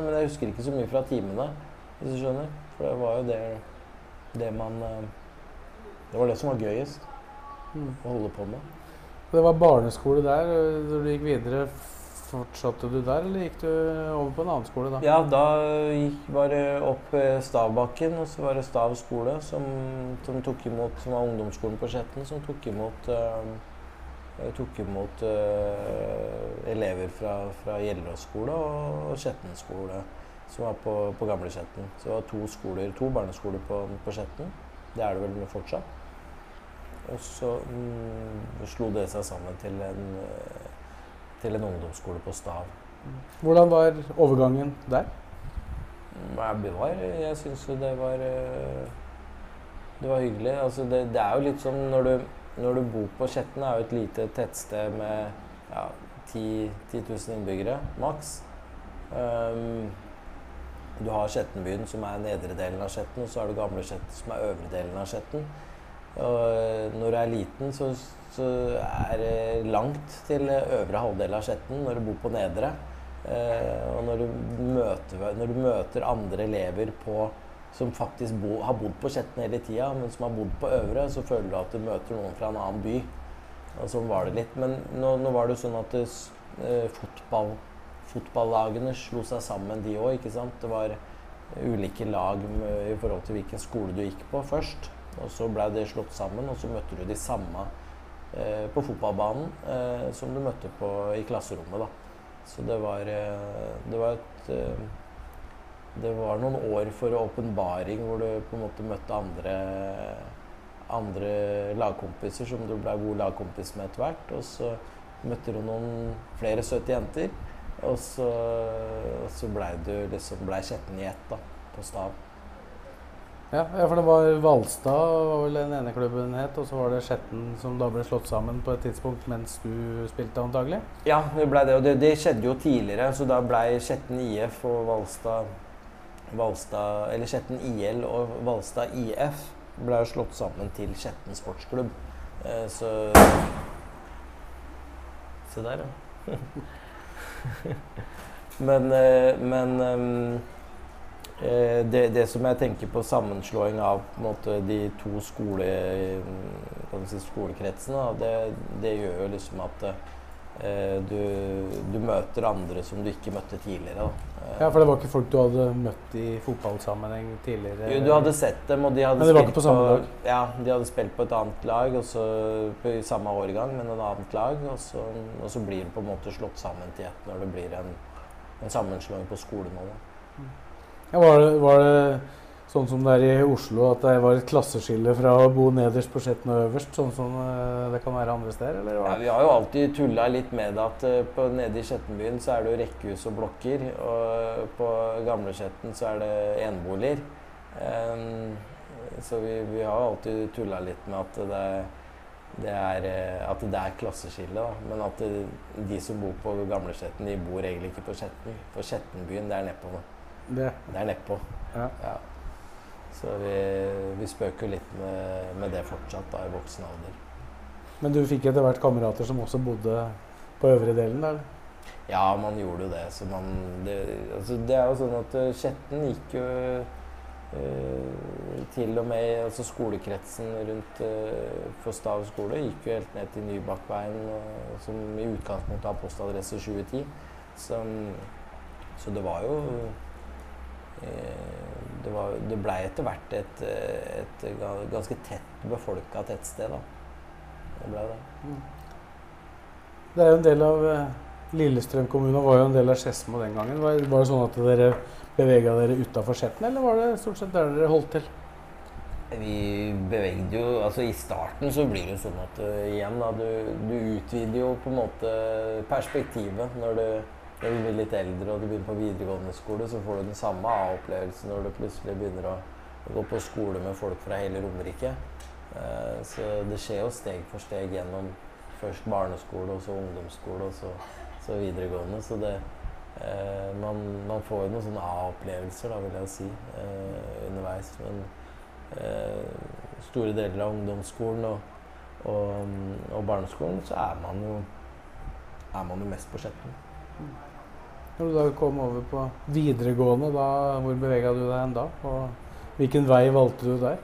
Men jeg husker ikke så mye fra timene, hvis du skjønner. For det var jo det, det man eh, Det var det som var gøyest å holde på med. Det var barneskole der. Når du gikk videre, fortsatte du der, eller gikk du over på en annen skole da? Ja, da gikk, var det opp eh, Stavbakken, og så var det Stav skole som, som tok imot Som var ungdomsskolen på Skjetten, som tok imot eh, tok imot uh, elever fra, fra Gjellerås skole og Skjetten skole, som var på, på gamle Skjetten. Så det var to skoler, to barneskoler på, på Skjetten. Det er det vel fortsatt. Og så mm, slo det seg sammen til en, eh, til en ungdomsskole på Stav. Hvordan var overgangen der? Jeg, var, jeg syns jo det var eh, Det var hyggelig. Altså det, det er jo litt sånn når du, når du bor på Skjetten, er jo et lite tettsted med ja, 10, 10 000 innbyggere maks. Um, du har Skjettenbyen, som er nedre delen av Skjetten, og så har du gamle Skjetten, som er øvre delen av Skjetten. Og eh, når du er liten, så, så er det langt til øvre halvdel av Skjetten når du bor på nedre. Eh, og når du, møter, når du møter andre elever på, som faktisk bo, har bodd på Skjetten hele tida, men som har bodd på Øvre, så føler du at du møter noen fra en annen by. Og sånn var det litt. Men nå, nå var det jo sånn at det, eh, fotball, fotballagene slo seg sammen, de òg. ikke sant? Det var ulike lag med, i forhold til hvilken skole du gikk på først. Og så blei det slått sammen, og så møtte du de samme eh, på fotballbanen eh, som du møtte på i klasserommet. da. Så det var, eh, det var et eh, Det var noen år for åpenbaring hvor du på en måte møtte andre, andre lagkompiser som du ble god lagkompis med etter hvert. Og så møtte du noen flere søte jenter. Og så, og så blei du liksom blei Skjetten i ett da, på Stav. Ja, ja, for det var Valstad var vel den ene klubben het, og så var det Skjetten som da ble slått sammen på et tidspunkt mens du spilte, antagelig? Ja, det ble det. Og det, det skjedde jo tidligere, så da blei Skjetten IF og Valstad, Valstad Eller Skjetten IL og Valstad IF ble jo slått sammen til Skjetten sportsklubb. Eh, så Se der, ja. men eh, men ehm, eh, det, det som jeg tenker på sammenslåing av på måte, de to skole, kan si, skolekretsene, det, det gjør jo liksom at eh, du, du møter andre som du ikke møtte tidligere. Da. Eh, Ja, for det var ikke folk du hadde møtt i fotballsammenheng tidligere? jo, du hadde sett dem, og de hadde, Men det var ikke på samme lag? Ja, de hadde spilt på et annet lag, og så, på, i samme årgang, men et annet lag. Og så, og så blir det på en måte slått sammen til ett når det blir en, en sammenslåing på skolenivå. Ja, var, det, var det sånn som det er i Oslo, at det var et klasseskille fra å bo nederst på Skjetten og øverst, sånn som eh, det kan være andre steder? Eller? Ja, vi har jo alltid tulla litt med det at eh, på, nede i Skjettenbyen så er det jo rekkehus og blokker. Og på gamle Skjetten så er det eneboliger. Um, så vi, vi har alltid tulla litt med at det, det er, eh, at det er klasseskille. Da. Men at det, de som bor på gamle Skjetten, de bor egentlig ikke på Skjetten. For Skjettenbyen, det er nedpå. det, Det er nedpå. ja. Ja. Så vi, vi spøker litt med, med det fortsatt da, i voksen alder. Men du fikk etter hvert kamerater som også bodde på øvre delen der? Ja, man gjorde jo det. Så man, det, altså det er jo sånn at eh, Skjetten gikk jo eh, til og med altså skolekretsen rundt uh, for Stav skole gikk jo helt ned til Nybakkveien, som i utgangspunktet har postadresse 2010. Så, så det var jo eh, det, var, det blei etter hvert et, et, et ga- ganske tett befolka tettsted, da. Det ble det. Det er jo en del av eh, Lillestrøm kommune var jo en del av Skedsmo den gangen. Var, var det sånn at dere bevega dere utafor Skjetten, eller var det stort sett der dere holdt til? Vi bevegde jo Altså i starten så blir det jo sånn at uh, igjen da, du, du utvider jo på en måte perspektivet når du når du blir litt eldre og du begynner på videregående skole, så får du den samme A-opplevelsen når du plutselig begynner å, gå på skole med folk fra hele Romerike. Eh, så det skjer jo steg for steg gjennom først barneskole, og så ungdomsskole, og så, så videregående. Så det, eh, man, man, får jo noen sånne A-opplevelser, da, vil jeg si, eh, underveis. Men store deler av ungdomsskolen og, og, og barneskolen så er man jo, er man jo mest på Skjetten. Når du da kom over på videregående, da, hvor bevega du deg hen da? Og hvilken vei valgte du der?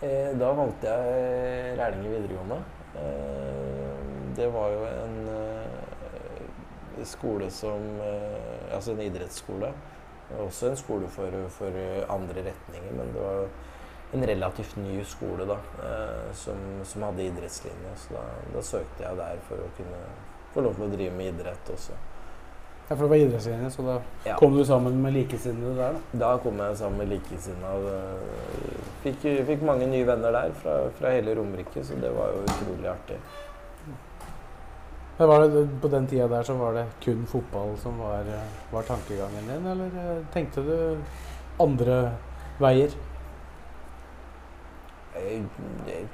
Eh, da valgte jeg Rælingen videregående. Eh, det var jo en eh, skole som eh, Altså en idrettsskole. Også en skole for, for, andre retninger, men det var en relativt ny skole da, eh, som, som, hadde idrettslinje. Så da, da søkte jeg der for å kunne få lov til å drive med idrett også. Ja, For det var idrettslinje, så da ja. kom du sammen med likesinnede der? Da Da kom jeg sammen med likesinnede. Fikk, fikk mange nye venner der fra, fra hele Romerike, så det var jo utrolig artig. Var det, På den tida der så var det kun fotball som var, var tankegangen din, eller eh, tenkte du andre veier? Jeg, jeg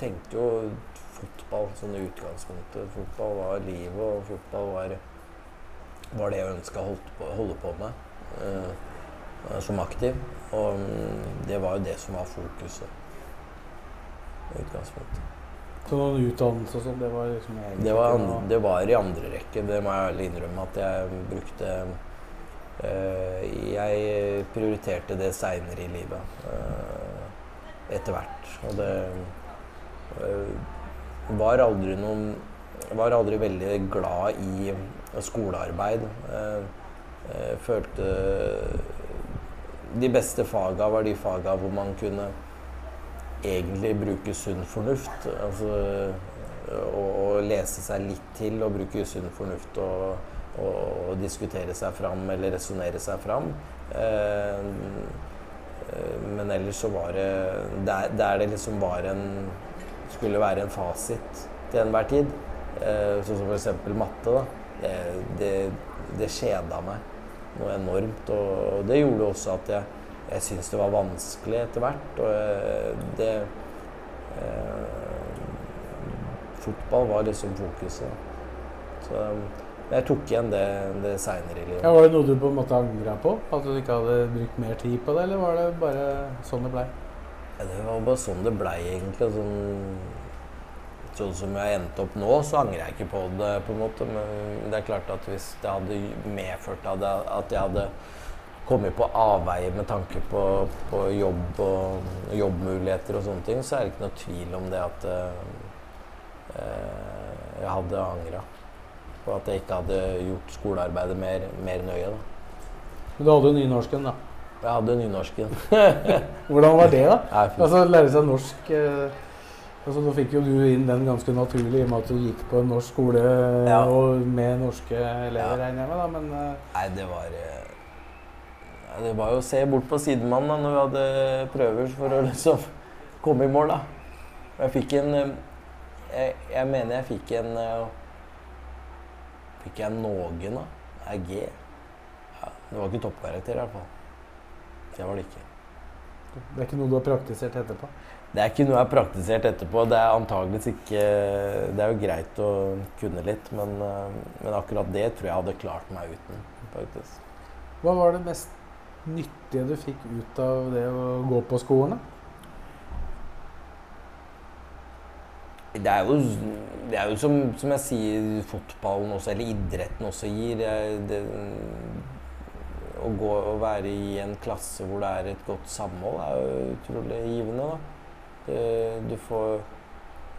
tenkte jo fotball sånn i utgangspunktet. Fotball var livet, og fotball var var det jeg ønska å holde på med uh, som aktiv. Og um, det var jo det som var fokuset i utgangspunktet. Så noen utdannelse og sånn, det var liksom det var, det var, i andre rekke. Det må jeg ærlig innrømme at jeg brukte uh, Jeg prioriterte det seinere i livet. Uh, etter hvert. Og det var aldri noen var aldri veldig glad i skolearbeid. Jeg eh, eh, følte De beste faga var de faga hvor man kunne egentlig bruke sunn fornuft. Altså å, lese seg litt til og bruke sunn fornuft og, og, og diskutere seg fram eller resonnere seg fram. Eh, men ellers så var det Der, der det liksom var en Skulle være en fasit til enhver tid. Sånn som f.eks. matte. da det, det, det kjeda meg noe enormt. Og det gjorde også at jeg, jeg syntes det var vanskelig etter hvert. Og det eh, Fotball var liksom fokuset. Så jeg tok igjen det, det seinere i livet. Ja, var det noe du på en måte angra på? At du ikke hadde brukt mer tid på det, eller var det bare sånn det blei? Ja, det var bare sånn det blei, egentlig. Sånn sånn som jeg endte opp nå, så angrer jeg ikke på det. på en måte, Men det er klart at hvis det hadde medført at jeg hadde kommet på avveier med tanke på, på, jobb og jobbmuligheter og sånne ting, så er det ikke noe tvil om det at eh, jeg hadde angra på at jeg ikke hadde gjort skolearbeidet mer, mer nøye. Da. Men du hadde jo nynorsken, da? Jeg hadde nynorsken. Hvordan var det, da? Altså Lære seg norsk eh Altså, nå fikk jo du inn den ganske naturlig i og med at du gikk på en norsk skole ja. og med norske elever, regner jeg med. da, men... Uh... Nei, det var uh, Det var jo å se bort på sidemannen da når vi hadde prøver for å liksom komme i mål, da. Jeg fikk en uh, jeg, jeg, mener jeg fikk en Fikk jeg noen, da? Er G. Ja, det var ikke toppkarakter, i hvert fall. Det var det ikke. Det er ikke noe du har praktisert etterpå? Det er ikke noe jeg har praktisert etterpå. Det er antageligvis ikke Det er jo greit å kunne litt, men, eh, men, akkurat det tror jeg hadde klart meg uten. faktisk. Hva var det mest nyttige du fikk ut av det å gå på skolen? Det er jo, det er jo som, som, jeg sier, fotballen også, eller idretten også gir. Det, det, å gå og være i en klasse hvor det er et godt samhold, er jo utrolig givende. da. Eh, du får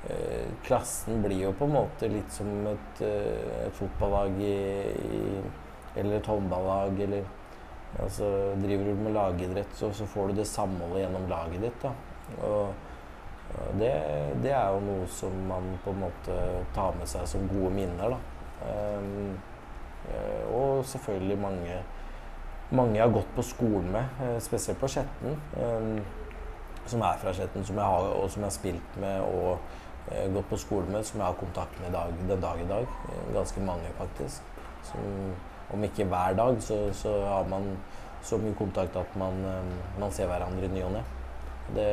eh, Klassen blir jo på en måte litt som et, eh, et fotballag i, i, eller et håndballag eller altså, Driver du med lagidrett, så, så, får du det samholdet gjennom laget ditt. Da. Og, det, det, er jo noe som man på en måte tar med seg som gode minner. Da. Um, og selvfølgelig mange, mange jeg har gått på skolen med, spesielt på Skjetten. Um, som er fra Skjetten, som jeg har, og som jeg har spilt med og eh, gått på skole med, som jeg har kontakt med dag, den dag i dag. Ganske mange, faktisk. som om ikke hver dag, så, så har man så mye kontakt at man, eh, man ser hverandre i ny og ne. Det,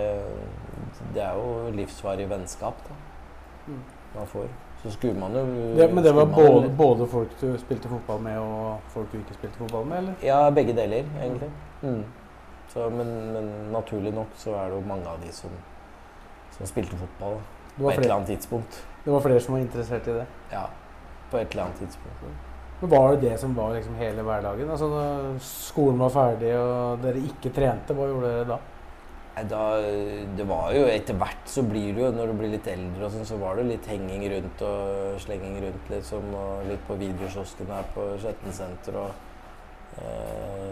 det, er jo livsvarig vennskap da, mm. man får. Så skulle man jo det, Men det var både, både, folk du spilte fotball med, og folk du ikke spilte fotball med? eller? Ja, begge deler, egentlig. Mm. Så, men, men, naturlig nok så er det jo mange av de som, som spilte fotball på et eller annet tidspunkt. Det var flere som var interessert i det? Ja, på et eller annet tidspunkt. Men Var det det som var liksom hele hverdagen? Altså Når skolen var ferdig og dere ikke trente, hva gjorde dere da? Da, det var jo Etter hvert så blir det jo, når du blir litt eldre, og sånn, så var det litt henging rundt og slenging rundt. liksom, og Litt på videokiosken her på Skjetten senter. Og, øh,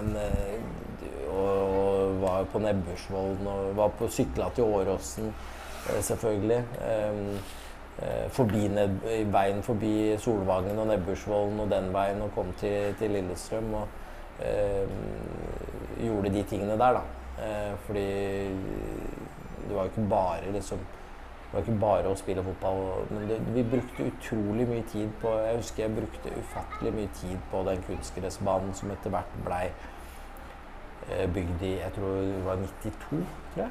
men øh, og, og, var på Nebbersvollen og var på sykla til Åråsen, øh, selvfølgelig. Um, forbi ned, veien forbi Solvangen og Nebbersvollen og den veien og kom til, til Lillestrøm. og gjorde de tingene der, da. Eh, fordi det var jo ikke bare liksom det var ikke bare å spille fotball. Men det, vi brukte utrolig mye tid på Jeg husker jeg brukte ufattelig mye tid på den kunstgressbanen som etter hvert blei eh, bygd i Jeg tror det var 92, tror jeg.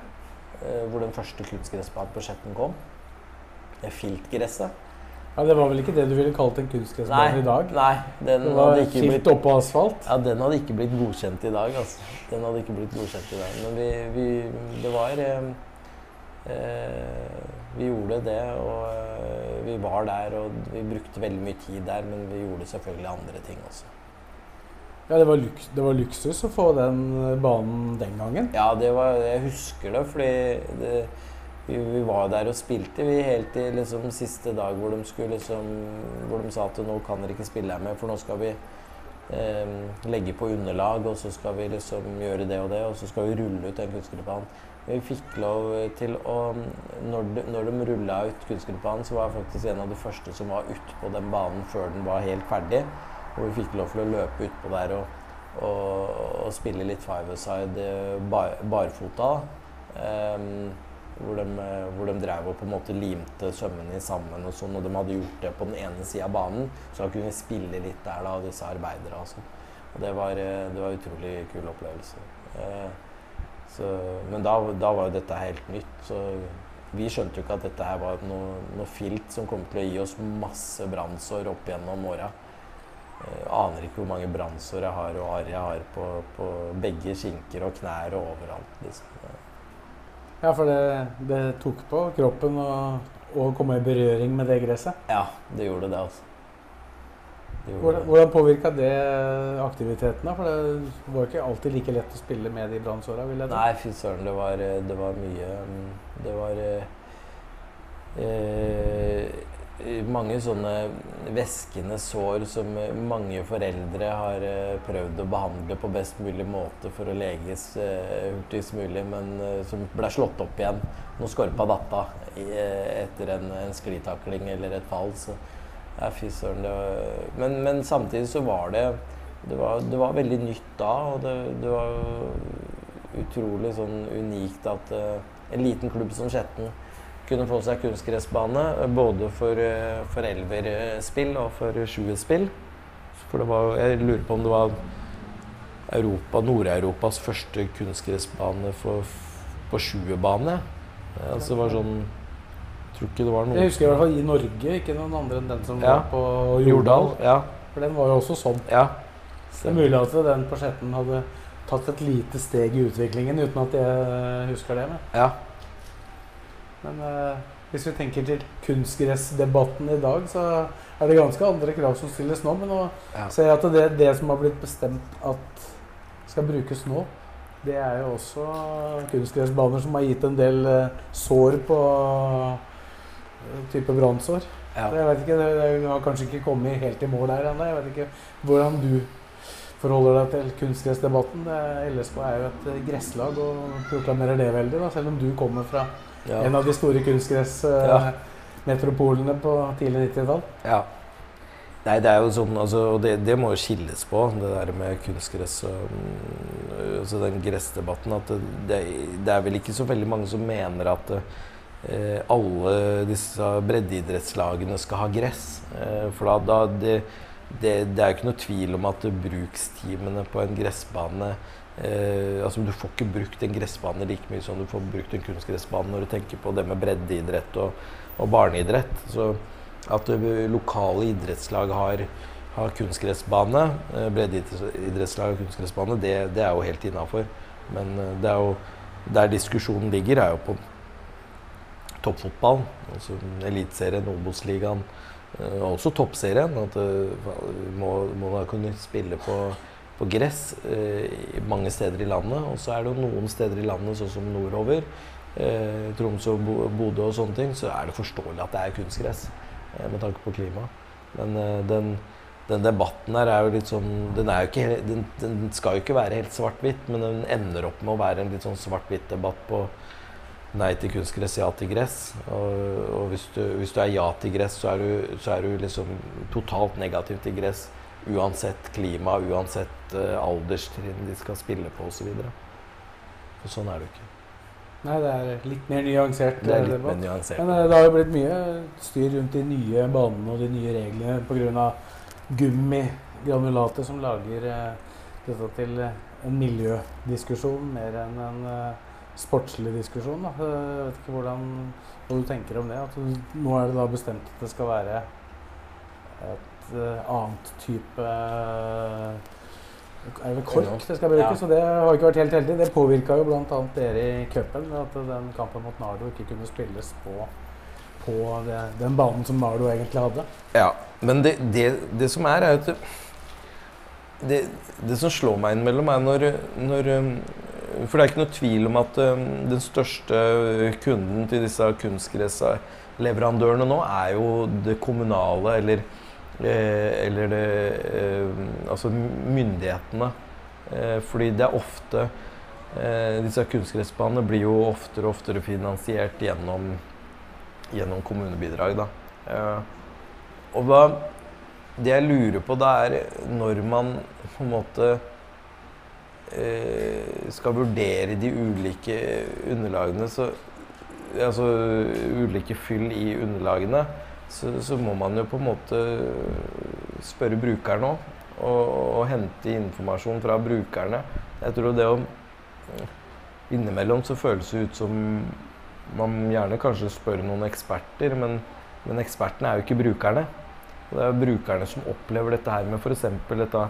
Eh, hvor den første Skjetten kom. Filtgresset. Ja, Det var vel ikke det du ville kalt en kunstgressbane i dag? Nei, den det var hadde ikke blitt oppå asfalt? Ja, den hadde ikke blitt godkjent i dag. altså. Den hadde ikke blitt godkjent i dag. Men vi, vi Det var eh, eh, Vi gjorde det, og eh, vi var der, og vi brukte veldig mye tid der, men vi gjorde selvfølgelig andre ting også. Ja, det var, luks, det var luksus å få den banen den gangen? Ja, var, jeg husker det, fordi det, vi, vi, var der og spilte vi helt til liksom, siste dag hvor de, skulle, liksom, hvor de sa at nå kan dere ikke spille her med, for nå skal vi eh, legge på underlag, og så skal vi liksom gjøre det og det, og så skal vi rulle ut den kunstgressbanen. Vi fikk lov til å Når de, når de rulla ut kunstgressbanen, så var jeg faktisk en av de første som var ute på den banen før den var helt ferdig. Og vi fikk lov til å løpe utpå der og, og, og, spille litt five-a-side eh, bar, barfota. Um, hvor de, hvor de drev og på en måte limte sømmene sammen. Og sånn, og de hadde gjort det på den ene sida av banen, så da kunne vi spille litt der, da, disse arbeidere. Altså. Og det var, eh, det var utrolig kul opplevelse. Eh, så, men da, da, var jo dette helt nytt. Så vi skjønte jo ikke at dette her var noe, noe filt som kom til å gi oss masse brannsår opp gjennom åra. Jeg aner ikke hvor mange brannsår jeg har og arr jeg har på, på, begge skinker og knær og overalt. Liksom. Ja, for det, det tok på kroppen å, å, komme i berøring med det gresset? Ja, det gjorde det, altså. Det gjorde hvordan hvordan påvirka det aktiviteten? da? For det var ikke alltid like lett å spille med de brannsåra? Nei, fy søren. Det var, det var mye Det var eh, mange sånne væskende sår som mange foreldre har eh, prøvd å behandle på best mulig måte for å leges eh, hurtigst mulig, men eh, som ble slått opp igjen når skorpa datta etter en, en sklitakling eller et fall. Så ja, fy søren. Men, men, samtidig så var det det var, det var veldig nytt da, og det, det var utrolig sånn unikt at en liten klubb som Skjetten kunne få seg kunstgressbane. Både for, eh, for elverspill og for sjuerspill. For det var, jeg lurer på om det var Europa, Nord-Europas første kunstgressbane på sjuerbane. Altså det var sånn jeg tror ikke det var noe Jeg husker i hvert fall i Norge, ikke noen andre enn den som ja. var på Jordal. Ja. For den var jo også sånn. Ja. Det er mulig at den på Skjetten hadde tatt et lite steg i utviklingen uten at jeg husker det. Med. Ja. Men uh, hvis vi tenker til kunstgressdebatten i dag, så er det ganske andre krav som stilles nå. Men nå ja. ser jeg at det, det, som har blitt bestemt at skal brukes nå, det er jo også kunstgressbaner som har gitt en del uh, sår på uh, type brannsår. Ja. Jeg vet ikke, det, har kanskje ikke kommet helt i mål her ennå. Jeg vet ikke hvordan du forholder deg til kunstgressdebatten. LSK er jo et gresslag og proklamerer det veldig, da, selv om du kommer fra ja. En av de store kunstgressmetropolene på tidlig 90-tall. Ja. Nei, det er jo sånn, altså, og det, det, må jo skilles på, det der med kunstgress og altså den gressdebatten. At det, det, det, er vel ikke så veldig mange som mener at eh, alle disse breddeidrettslagene skal ha gress. Eh, for da, da det, det, er jo ikke noe tvil om at brukstimene på en gressbane eh, altså Du får ikke brukt en gressbane like mye som du får brukt en kunstgressbane når du tenker på det med breddeidrett og, og barneidrett. Så at lokale idrettslag har, har kunstgressbane, eh, breddeidrettslag og kunstgressbane, det, det, er jo helt innafor. Men eh, det er jo der diskusjonen ligger, er jo på toppfotball. Altså Eliteserien, Obos-ligaen. Eh, også toppserien. At må, må da kunne spille på, på gress eh, mange steder i landet. Og så er det jo noen steder i landet, sånn som nordover, eh, Troms og Bodø og sånne ting, så er det forståelig at det er kunstgress eh, med tanke på klima. Men den, den, debatten her er jo litt sånn den, ikke, den, den skal jo ikke være helt svart-hvitt, men den ender opp med å være en litt sånn svart-hvitt-debatt på nei til kunstgress, ja til gress. Og, og hvis, du, hvis, du, er ja til gress, så er du, så er du liksom totalt negativ til gress. Uansett klima, uansett uh, alderstrinn de skal spille på osv. Og sånn er det ikke. Nei, det er litt mer nyansert. Det er litt mer nyansert. Men uh, det har jo blitt mye styr rundt de nye banene og de nye reglene pga. gummigranulatet som lager dette til en miljødiskusjon mer enn en sportslig diskusjon. Da. Jeg vet ikke hvordan, hva du tenker om det. At nå er det da bestemt at det skal være et annet type uh, Er det kork det skal brukes? Ja. Så det har ikke vært helt heldig. Det påvirka jo bl.a. dere i cupen. At den kampen mot Nardo ikke kunne spilles på, på det, den banen som Nardo egentlig hadde. Ja, men det, det, det som er, er at det, det, som slår meg innimellom, er når, når um, for det er ikke noe tvil om at den største kunden til disse kunstgressleverandørene nå er jo det kommunale eller, eh, eller det, eh, altså myndighetene. Eh, fordi det er ofte eh, Disse kunstgressbanene blir jo oftere og oftere finansiert gjennom, gjennom kommunebidrag. Da. Eh, og hva, det jeg lurer på, det er når man på en måte Eh, skal vurdere de ulike underlagene, så, altså ulike fyll i underlagene, så, så, må man jo på en måte spørre brukeren òg. Og, og, hente informasjon fra brukerne. Jeg tror det å Innimellom så føles det ut som man gjerne kanskje spør noen eksperter, men, men ekspertene er jo ikke brukerne. Det er brukerne som opplever dette her med f.eks. dette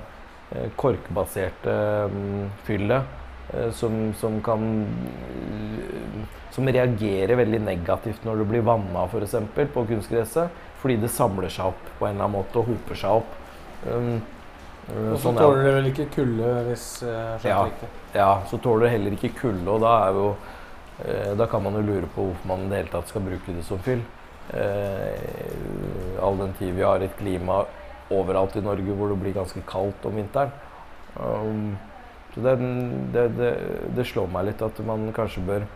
Eh, korkbaserte mm, fyllet som, som, kan Som reagerer veldig negativt når det blir vanna f.eks. på kunstgresset. Fordi det samler seg opp på en eller annen måte og hoper seg opp. Um, og så sånn, tåler det vel ikke kulde hvis uh, ja, ja, så tåler det heller ikke kulde. Og da, er jo, uh, da kan man jo lure på hvorfor man i det hele tatt skal bruke det som fyll. Uh, all den tid vi har et klima overalt i Norge hvor det blir ganske kaldt om vinteren. Um, så det, det, det, det, slår meg litt at man kanskje bør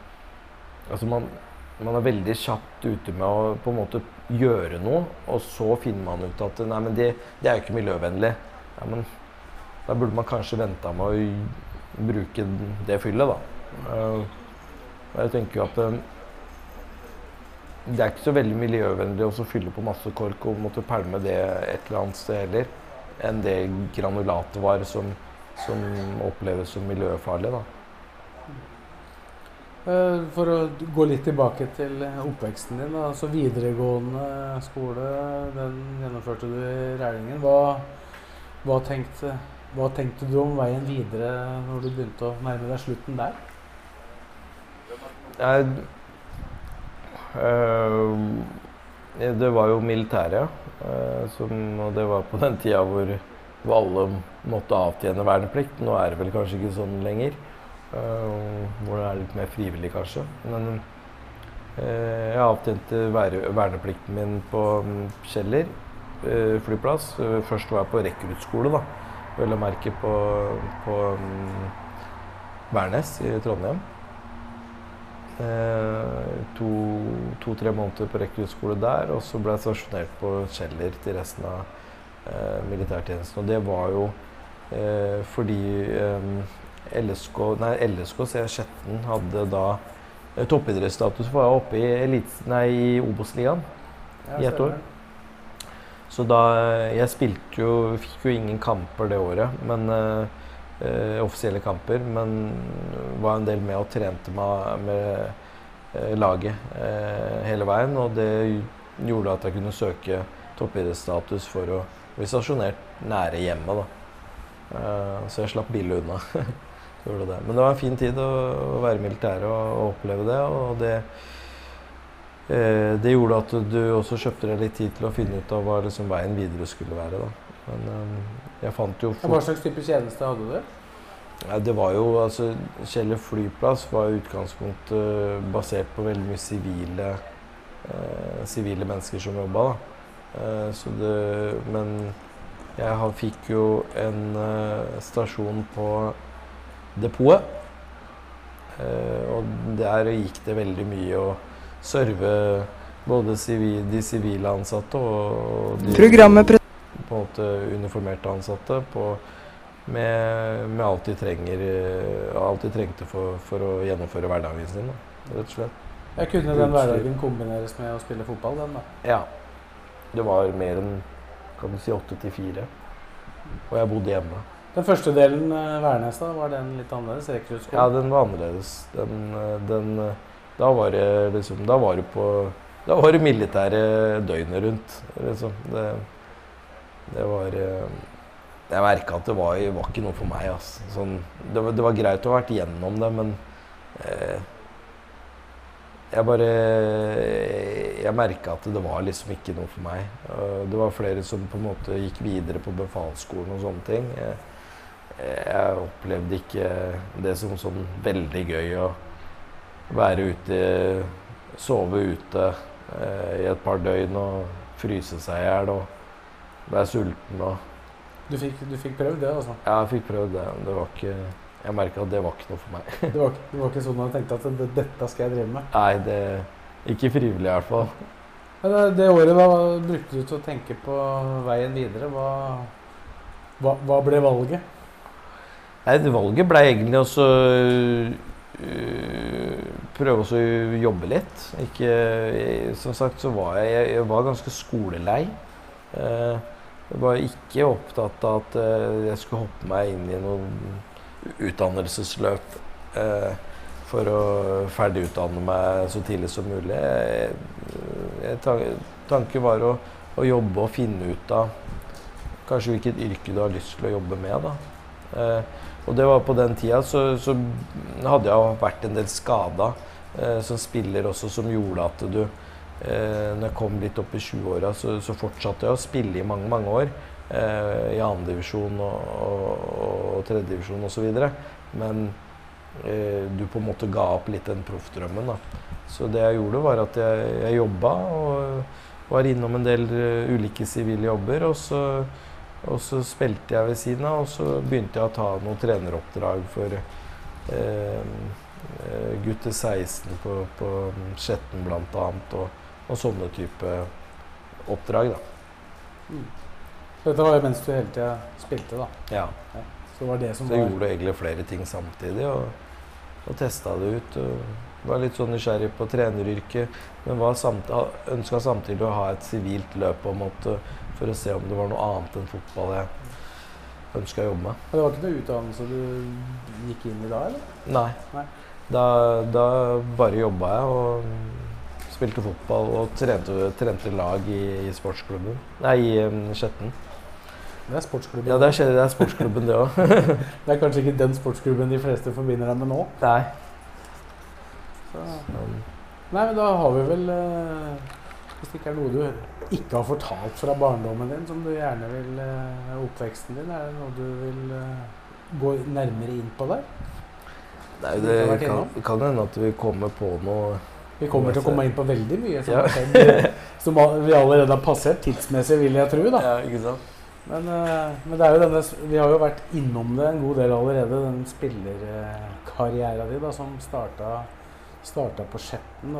Altså man, man, er veldig kjapt ute med å på en måte gjøre noe, og så finner man ut at nei, men det, er jo ikke miljøvennlig. Ja, men da burde man kanskje venta med å bruke det fyllet, da. Uh, jeg tenker jo at um, det er ikke så veldig miljøvennlig å fylle på masse kork og måtte pælme det et eller annet sted heller, enn det granulatet var som, som oppleves som miljøfarlig. da. Eh, for å gå litt tilbake til oppveksten din. altså Videregående skole, den gjennomførte du i Rælingen. Hva, hva, tenkte, hva tenkte du om veien videre når du begynte å nærme deg slutten der? Jeg øh, det var jo militæret, ja. som, og det var på den tida hvor, hvor, alle måtte avtjene verneplikt. Nå er det vel kanskje ikke sånn lenger. Uh, hvor det er litt mer frivillig, kanskje. Men jeg avtjente verneplikten min på Kjeller Kjeller flyplass. Først var jeg på rekruttskole, da. Vel å merke på, på um, Værnes i Trondheim. To-tre to, måneder på rekruttskole der, og så ble jeg stasjonert på Kjeller til resten av militærtjenesten. Og det var jo eh, fordi eh, LSK, nei, LSK, Skjetten, hadde da eh, toppidrettsstatus var jeg oppe i, elits, nei, i Obos-ligaen Ja, i ett år. Så da Jeg spilte jo Fikk jo ingen kamper det året, men eh, eh, offisielle kamper. Men var en del med og trente meg med eh, laget eh, hele veien. Og det gjorde at jeg kunne søke toppidrettsstatus for å bli stasjonert nære hjemmet. da. Eh, så jeg slapp billig unna. Gjorde det. Men det var en fin tid å, være i militæret og, og oppleve det. Og det, eh, det gjorde at du også kjøpte deg litt tid til å finne ut av hva liksom veien videre skulle være. Da. Men eh, jeg fant jo Hva slags type tjeneste hadde du? ja, det var jo altså Kjeller flyplass var i utgangspunktet basert på veldig mye sivile eh, sivile mennesker som jobba, da. Eh, så det Men jeg fikk jo en eh, stasjon på depotet. Eh, og der gikk det veldig mye å serve både de sivile ansatte og de Programmet på en måte uniformerte ansatte på, med, med alt de trenger alt de trengte for, for å gjennomføre hverdagen sin. Da, rett og slett. Jeg kunne den hverdagen kombineres med å spille fotball, den da. Ja. Det var mer enn kan du si åtte til fire. Og jeg bodde hjemme. Den første delen, eh, Værnes, da, var den litt annerledes? Rekruttskolen? Ja, den var annerledes. Den, eh, den eh, Da var det liksom Da var det på Da var det militære døgnet rundt, liksom. Det, det var Jeg merka at det var, var ikke noe for meg, altså. Sånn, det, var, det var greit å ha vært gjennom det, men eh, jeg bare Jeg merka at det var liksom ikke noe for meg. Det var flere som på en måte gikk videre på befalsskolen og sånne ting. Jeg, jeg opplevde ikke det som sånn veldig gøy å være ute, sove ute eh, i et par døgn og fryse seg i hjel og være sulten og Du fikk, du fikk prøvd det, altså? Ja, jeg fikk prøvd det. Det var ikke Jeg merka at det var ikke noe for meg. Det var, det var ikke sånn at du tenkte at det, dette skal jeg drive med? Nei, det Ikke frivillig, i hvert fall. Men det, året da brukte du til å tenke på veien videre. Hva, hva, hva ble valget? Nei, valget ble egentlig også øh, prøve å jobbe litt. Ikke, jeg, som sagt så var jeg, jeg, jeg var ganske skolelei. Uh, jeg var ikke opptatt av at uh, jeg skulle hoppe meg inn i noen utdannelsesløp eh, for å ferdigutdanne meg så tidlig som mulig. Jeg, tanken var å, å jobbe og finne ut av kanskje hvilket yrke du har lyst til å jobbe med. da. Eh, og det var på den tida så, så hadde jeg vært en del skada eh, som spiller også, som gjorde at du eh, Når jeg kom litt opp i 20-åra, så, så fortsatte jeg å spille i mange, mange år. Eh, I andredivisjon og, og, og tredjedivisjon osv. Men eh, du på en måte ga opp litt den proffdrømmen. da. Så det jeg gjorde, var at jeg, jeg jobba og var innom en del uh, ulike sivile jobber. Og så og så spilte jeg ved siden av, og så begynte jeg å ta noen treneroppdrag for eh, eh, gutter 16 på, på Skjetten bl.a. Og, og sånne type oppdrag, da. Dette var jo mens du hele tida spilte, da. Ja. Så det var det som Så var gjorde egentlig flere ting samtidig og, og testa det ut. Og var litt sånn nysgjerrig på treneryrket, men var samt, ønska samtidig å ha et sivilt løp på en måte for å se om det var noe annet enn fotball jeg ønska å jobbe med. Men det var ikke noe utdannelse du gikk inn i da, eller? Nei. Nei. Da, da bare jobba jeg og spilte fotball og trente, trente lag i, i sportsklubben. Nei, i um, Skjetten. Det er sportsklubben. Ja, det er, det er sportsklubben, det òg. Det er kanskje ikke den sportsklubben de fleste forbinder deg med nå. Nei. Så. Nei, men da har vi vel eh, Hvis det ikke er noe du ikke har fortalt fra barndommen din, som du gjerne vil eh, Oppveksten din, er det noe du vil eh, gå nærmere inn på der? Nei, det kan, hende at vi kommer på noe Vi kommer til å komme inn på veldig mye som, Ja. eh, som vi allerede har passert tidsmessig, vil jeg tro. da. Ja, ikke sant? Men, eh, men det er jo denne, vi har jo vært innom det en god del allerede, den spillerkarrieren din da, som starta, starta på Skjetten.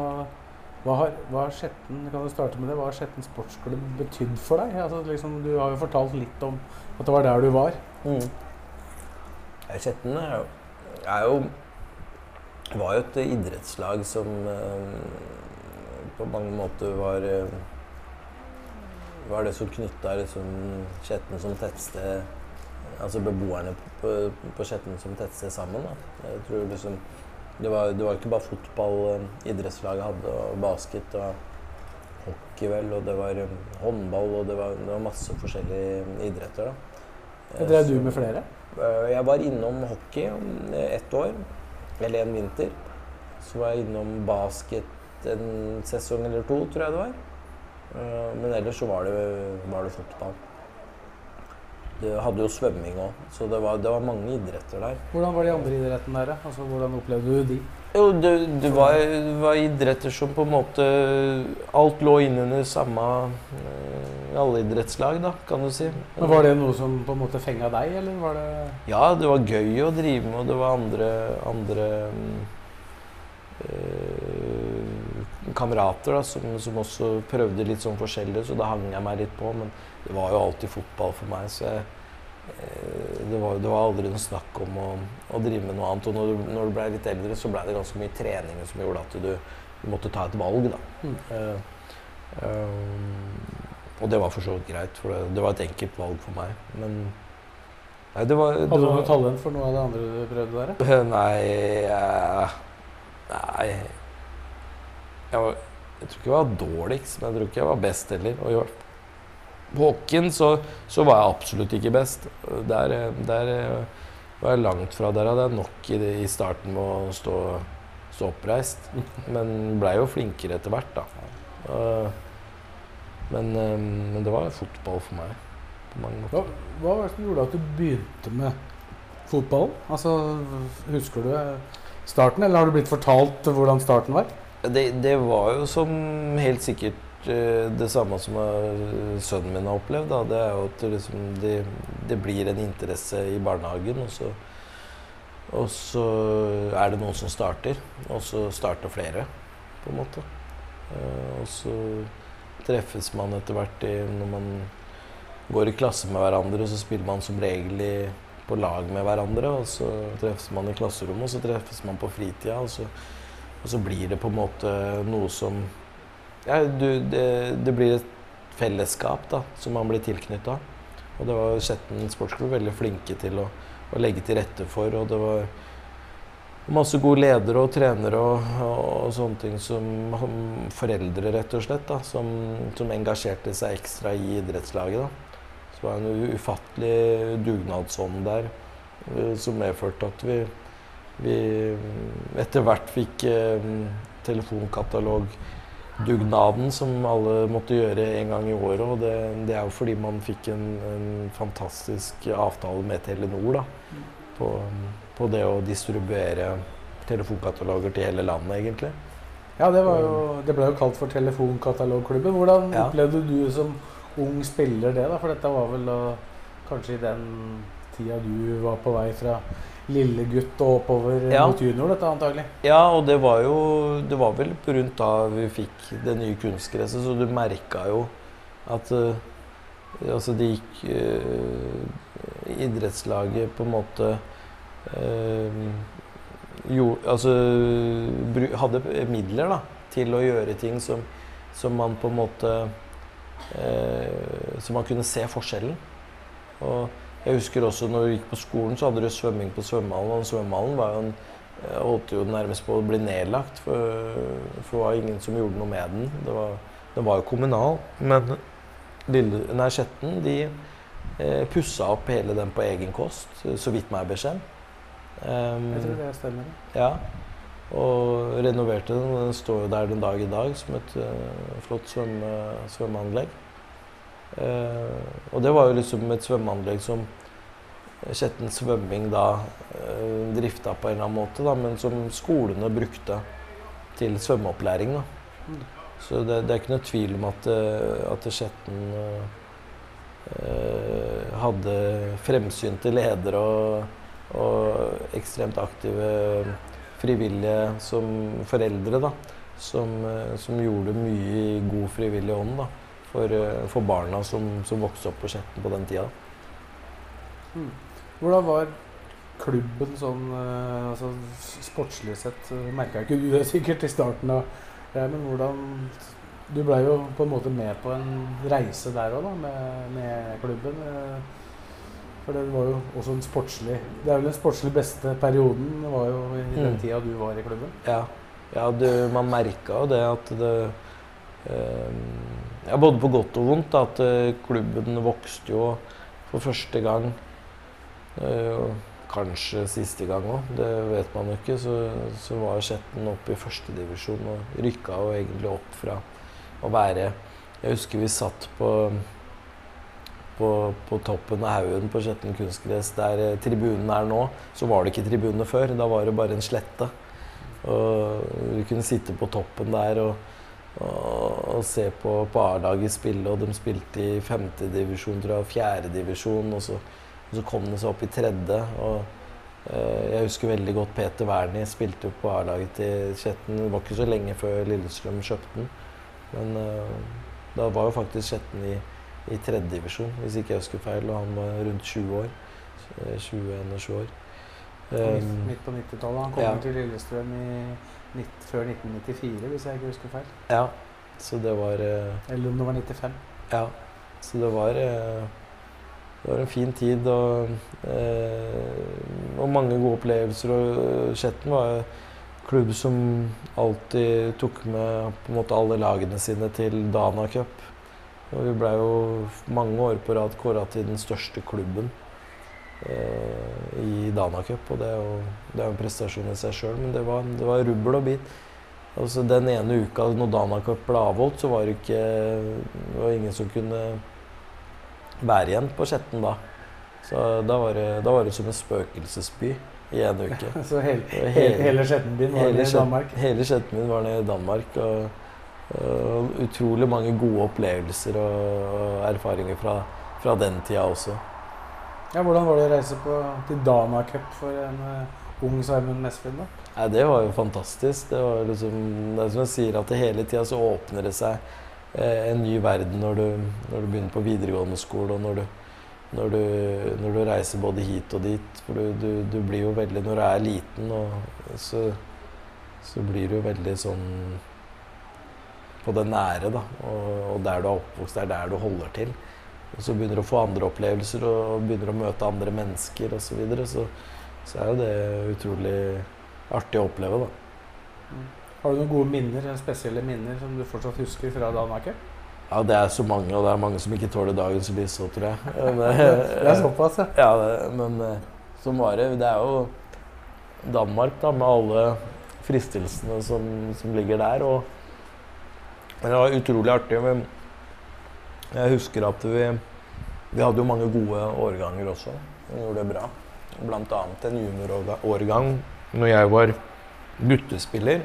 Hva har, Skjetten kan du starte med det, hva har Skjetten sportsklubb betydd for deg? Altså, liksom, du har jo fortalt litt om at det var der du var. Mm. Skjetten er jo, er jo var jo et idrettslag som eh, på mange måter var eh, var det som knytta liksom Skjetten som tettsted Altså beboerne på, på Skjetten som tettsted sammen. Da. Jeg tror liksom det var, det var ikke bare fotball eh, idrettslaget hadde, og basket og hockey, vel, og det var håndball, og det var, det var masse forskjellige idretter. da. Drev du med flere? Jeg var innom hockey ett år, eller en vinter. Så var jeg innom basket en sesong eller to, tror jeg det var. Men ellers så var det, var det fotball. Det hadde jo svømming òg, så det var, det var, mange idretter der. Hvordan var de andre idrettene der? Altså, hvordan opplevde du de? Jo, det, det, var, det, var, idretter som på en måte Alt lå innunder samme uh, alle idrettslag, da, kan du si. Men Var det noe som på en måte fenga deg, eller var det Ja, det var gøy å drive med, og det var andre, andre uh, kamerater da, som, som, også prøvde litt sånn forskjellig, så da hang jeg meg litt på. Men det var jo alltid fotball for meg, så jeg Eh, det var, det var, aldri noe snakk om å, å, drive med noe annet. Og når du, når du ble litt eldre, så ble det ganske mye trening som gjorde at du, du måtte ta et valg. Da. Mm. Uh, uh, og det var for så vidt greit, for det, det, var et enkelt valg for meg. Men nei, det var, Hadde du noe talent for noe av det andre du prøvde der? Nei uh, Nei jeg, var, jeg, tror ikke jeg var dårligst, men jeg tror ikke jeg var best heller. Og på hockeyen så, så, var jeg absolutt ikke best. Der, der var jeg langt fra. Der hadde jeg nok i, i starten med å stå, stå oppreist. Men blei jo flinkere etter hvert, da. Men, men, det var fotball for meg. På mange måter. Hva, hva gjorde at du begynte med fotballen? Altså, husker du starten, eller har du blitt fortalt hvordan starten var? Det, det var jo som helt sikkert Eh, det samme som sønnen min har opplevd. Da. Det er jo at liksom, det, det, blir en interesse i barnehagen, og så, og så, er det noen som starter. Og så starter flere, på en måte. Eh, og så treffes man etter hvert i, når man går i klasse med hverandre, og så spiller man som regel i, på lag med hverandre. Og så treffes man i klasserommet, og så treffes man på fritida. Og så, og så blir det på en måte noe som ja, du, det, det, blir et fellesskap da, som man blir tilknytta. Og det var Skjetten sportsklubb veldig flinke til å, å, legge til rette for. Og det var masse gode ledere og trenere og, og, og sånne ting som foreldre, rett og slett, da, som, som, engasjerte seg ekstra i idrettslaget. Da. Så det var en ufattelig dugnadsånd der eh, som medførte at vi, vi etter hvert fikk eh, telefonkatalog dugnaden som alle måtte gjøre en gang i året. Og det, det er jo fordi man fikk en, en fantastisk avtale med Telenor da, på, på, det å distribuere telefonkataloger til hele landet, egentlig. Ja, det, jo, det ble jo kalt for Telefonkatalogklubben. Hvordan ja. opplevde du som ung spiller det? da? For dette var vel da, kanskje i den tida du var på vei fra lille gutt og oppover ja. mot junior, dette antagelig. Ja, og det var jo Det var vel rundt da vi fikk det nye kunstgresset, så du merka jo at uh, Altså, det gikk uh, Idrettslaget på en måte uh, jo, altså hadde midler da, til å gjøre ting som, som man på en måte Så man kunne se forskjellen. Og jeg husker også når vi gikk på skolen, så hadde du svømming på svømmehallen. Og svømmehallen var jo en, holdt jo nærmest på å bli nedlagt, for, for, det var ingen som gjorde noe med den. Det var, den var jo kommunal. Men Lille, nei, Skjetten de eh, pussa opp hele den på egen kost, så vidt meg beskjed. Um, jeg tror det stemmer. Ja. Og renoverte den. Den står jo der den dag i dag som et uh, flott svømme, svømmeanlegg. Uh, og det var jo liksom et svømmeanlegg som Skjetten svømming da uh, drifta på en eller annen måte, da, men som skolene brukte til svømmeopplæring. da. Så det, det, er ikke noe tvil om at, uh, at Skjetten hadde fremsynte ledere og, og, ekstremt aktive frivillige som foreldre, da. Som, som gjorde mye i god frivillig ånd. da for, eh, for barna som, som, vokste opp på Skjetten på den tida. Mm. Hvordan var klubben sånn uh, altså, Sportslig sett merka ikke du det sikkert i starten av ja, men hvordan Du blei jo på en måte med på en reise der òg, da, med, med, klubben. Uh, for det var jo også en sportslig Det er vel den sportslig beste perioden det var jo i den mm. tida du var i klubben? Ja, ja du, man merka jo det at det ja, Både på godt og vondt. At klubben vokste jo for første gang. Kanskje siste gang òg, det vet man jo ikke. Så, så var Skjetten oppe i førstedivisjon og rykka jo egentlig opp fra å være Jeg husker vi satt på, på, på toppen av haugen på Skjetten kunstgress der eh, tribunen er nå. Så var det ikke tribune før. Da var det bare en slette. Og vi kunne sitte på toppen der og, og, og se på, på A-laget spille. Og de spilte i femtedivisjon, tror jeg, og fjerdedivisjon. Og så og så kom de seg opp i tredje. og eh, Jeg husker veldig godt Peter Wernie spilte på A-laget til Skjetten. Det var ikke så lenge før Lillestrøm kjøpte den. Men uh, da var jo faktisk Skjetten i, i tredjedivisjon, hvis ikke jeg husker feil. Og han var rundt 20 år. 21 år. Um, Midt på 90-tallet. Han kom ja. til Lillestrøm i, før 1994, hvis jeg ikke husker feil. Ja, så det var uh, Eller om det var 95. Ja, så det var uh, det var en fin tid og, eh, og mange gode opplevelser. Og Skjetten var en klubb som alltid tok med på en måte alle lagene sine til Dana Cup. Og vi ble jo mange år på rad kåra til den største klubben eh, i Dana Cup. Og det er jo det er en prestasjon i seg sjøl, men det var, det var, rubbel og bit. Altså Den ene uka når Dana Cup ble avholdt, så var det ikke det var ingen som kunne være igjen på Skjetten da. Så da var, det, da var det som en spøkelsesby i en uke. så hele, hel, hele Skjettenbyen var nede i Danmark? Hele Skjettenbyen var nede i Danmark. Og, og, utrolig mange gode opplevelser og erfaringer fra, fra, den tida også. Ja, hvordan var det å reise på, til Dana Cup for en uh, ung Simon Mesvin? da? Ja, det var jo fantastisk. Det, var liksom, det er som jeg sier, at hele tida så åpner det seg Eh, en ny verden når du, når du, begynner på videregående skole, og når du, når du, når du reiser både hit og dit. For du, blir jo veldig Når du er liten, så, så, blir du jo veldig sånn på det nære, da. Og, og, der du er oppvokst, det er der du holder til. Og så begynner du å få andre opplevelser og begynner å møte andre mennesker osv. Så, videre, så så er jo det utrolig artig å oppleve, da. Mm. Har du noen gode minner, spesielle minner som du fortsatt husker fra Danmark? Ja, det er så mange, og det er mange som ikke tåler dagens lys òg, tror jeg. det er såpass, ja. ja det, men eh, som var det Det er jo Danmark, da, med alle fristelsene som, som ligger der. Og det var utrolig artig. Men jeg husker at vi Vi hadde jo mange gode årganger også. Vi gjorde det bra. Blant annet en juniorårgang når jeg var guttespiller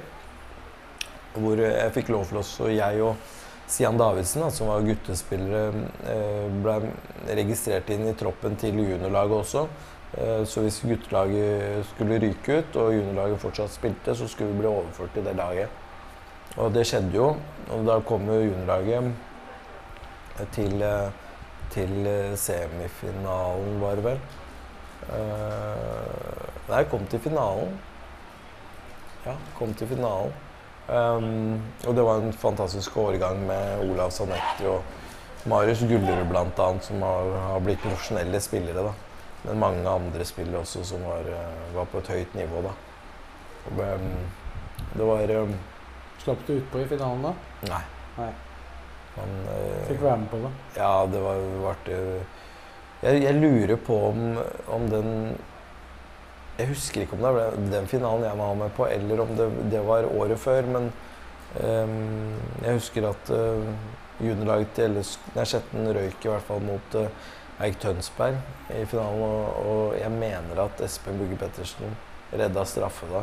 hvor jeg fikk lov til også, jeg og Sian Davidsen, da, som var guttespillere, eh, ble registrert inn i troppen til juniorlaget også. Eh, så hvis guttelaget skulle ryke ut, og juniorlaget fortsatt spilte, så skulle vi bli overført til det laget. Og det skjedde jo. Og da kom jo juniorlaget til, eh, til semifinalen, var det vel. Nei, kom til finalen. Ja, kom til finalen. Um, og det var en fantastisk årgang med Olav Sanetti og Marius Gullerud bl.a., som har, har, blitt profesjonelle spillere. da. Men mange andre spillere også som var, eh, var på et høyt nivå. da. Og, um, det var um, Slapp du utpå i finalen da? Nei. nei. Man, uh, Fikk være med på det? Ja, det var, var jeg, jeg, lurer på om, om den jeg husker ikke om det ble den finalen jeg var med på, eller om det, det var året før. Men um, jeg husker at uh, juniorlaget til Skjetten røyk i hvert fall mot uh, Eik Tønsberg i finalen. Og, og, jeg mener at Espen Bugge Pettersen redda straffe da,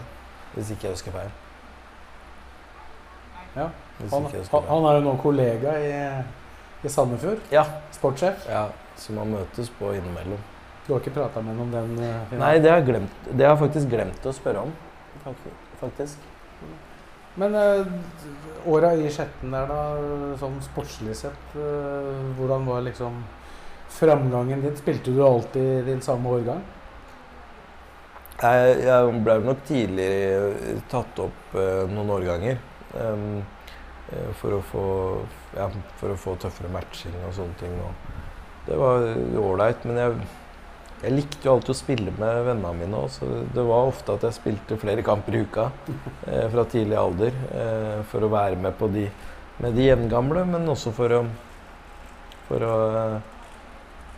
hvis ikke jeg husker feil. Ja. Han, han, er jo nå kollega i, i Sandefjord. Ja. Sportssjef. Ja, så man møtes på innimellom. Du har ikke prata med ham om den? Uh, Nei, det har, jeg glemt, det har jeg faktisk glemt å spørre om. Faktisk. Men uh, åra i Skjetten der, da, sånn sportslig sett, uh, hvordan var liksom framgangen din? Spilte du alltid din samme årgang? Jeg, jeg ble nok tidlig tatt opp uh, noen årganger. Um, for, å få, ja, for å få tøffere matching og sånne ting. Og det var ålreit. Men jeg, jeg, likte jo alltid å spille med vennene mine òg, så det var ofte at jeg spilte flere kamper i uka eh, fra tidlig alder. Eh, for å være med på de, med de jevngamle, men også for å, for å eh,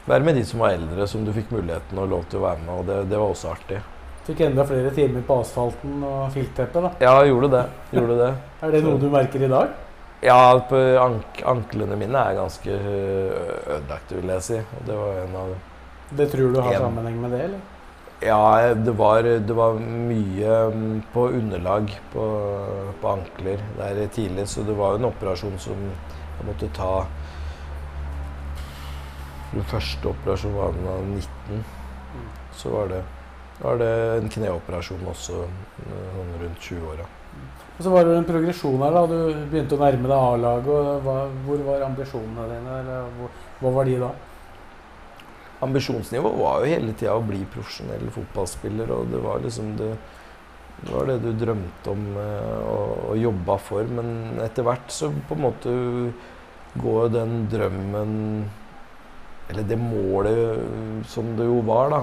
være med de som var eldre, som du fikk muligheten og lov til å være med. Og det, det var også artig. Fikk enda flere timer på asfalten og filtteppet, da. Ja, gjorde det. Gjorde det. er det noe du merker i dag? Ja, på ank anklene mine er ganske ødelagte, vil jeg si. Og det var en av Det tror du har en, sammenheng med det, eller? Ja, det var, det var mye mm, på underlag på, på, ankler der tidlig, så det var en operasjon som jeg måtte ta Den første operasjonen var da 19. Så var det var det en kneoperasjon også sånn rundt 20-åra. Og Så var det en progresjon her. da, Du begynte å nærme deg A-laget. Hvor var ambisjonene dine? eller hvor, Hva var de da? Ambisjonsnivået var jo hele tida å bli profesjonell fotballspiller. og Det var liksom det, det, var det du drømte om eh, og, og jobba for. Men etter hvert så på en måte går den drømmen eller det målet som det jo var, da,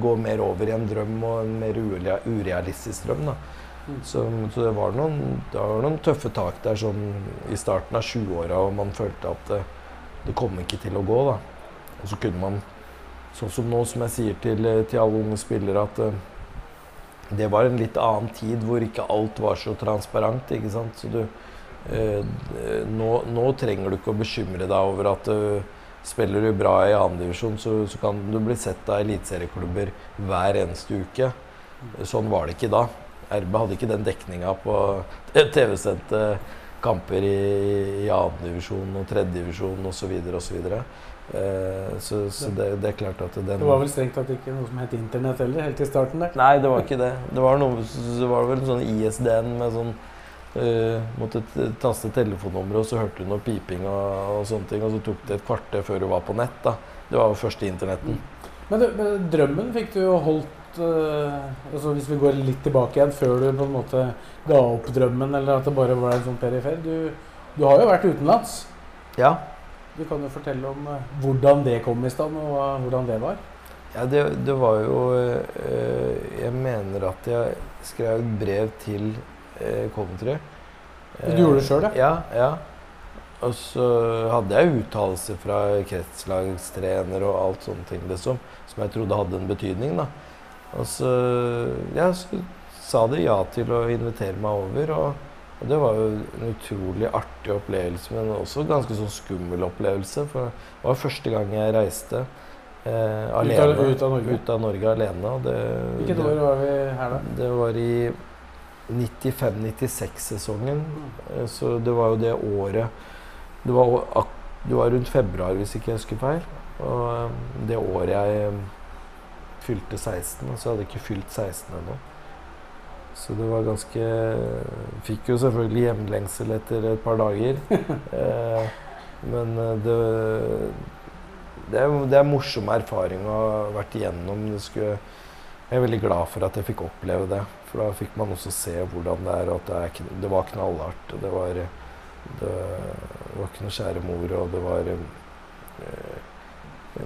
gå mer over i en drøm og en mer urealistisk drøm. da. Mm. Så, så, det, var noen, det var noen tøffe tak der sånn i starten av 20-åra, og man følte at det, det, kom ikke til å gå. da. Og så kunne man, sånn som nå, som jeg sier til, til alle unge spillere, at uh, det var en litt annen tid hvor ikke alt var så transparent. ikke sant? Så du, eh, nå, nå, trenger du ikke å bekymre deg over at uh, Spiller du bra i andredivisjon, så, så kan du bli sett av eliteserieklubber hver eneste uke. Sånn var det ikke da. RB hadde ikke den dekninga på TV-sendte kamper i, i andredivisjon og tredjedivisjon osv. osv. Eh, så, så det, det, er klart at den Det var vel strengt tatt ikke noe som het Internett heller, helt i starten der? Nei, det var ikke det. Det var, noe, det var vel sånn ISDN med sånn Uh, måtte taste telefonnummeret, og så hørte du noe piping og, og, sånne ting. Og så tok det et kvarter før du var på nett. da. Det var jo første internetten. Mm. Men, du, men, drømmen fikk du jo holdt uh, altså Hvis vi går litt tilbake igjen, før du på en måte ga opp drømmen, eller at det bare var en sånn perifer. Du, du har jo vært utenlands. Ja. Du kan jo fortelle om uh, hvordan det kom i stand, og hvordan det var. Ja, det, det var jo Jeg mener at jeg skrev brev til Coventry. Du gjorde det sjøl, ja? Ja. Og så hadde jeg uttalelser fra kretslagstrener og alt sånne ting liksom, som jeg trodde hadde en betydning. da. Og så, ja, så sa de ja til å invitere meg over. Og, og, det var jo en utrolig artig opplevelse, men også en ganske sånn skummel opplevelse. For det var første gang jeg reiste eh, alene. Ut av, ut av, Norge? Ut av Norge alene. Hvilket år var vi her da? Det var i 95-96-sesongen. Eh, så det var jo det året det var, det var, rundt februar, hvis ikke jeg husker feil. Og eh, det året jeg eh, fylte 16. Så jeg hadde ikke fylt 16 ennå. Så det var ganske Fikk jo selvfølgelig hjemlengsel etter et par dager. eh, men det, det, er, det er morsom erfaring å ha vært igjennom. Skulle, jeg er veldig glad for at jeg fikk oppleve det. For da fikk man også se hvordan det er, og at det, er, det var knallhardt. Det var, det, var ikke noe kjære mor, og det var eh,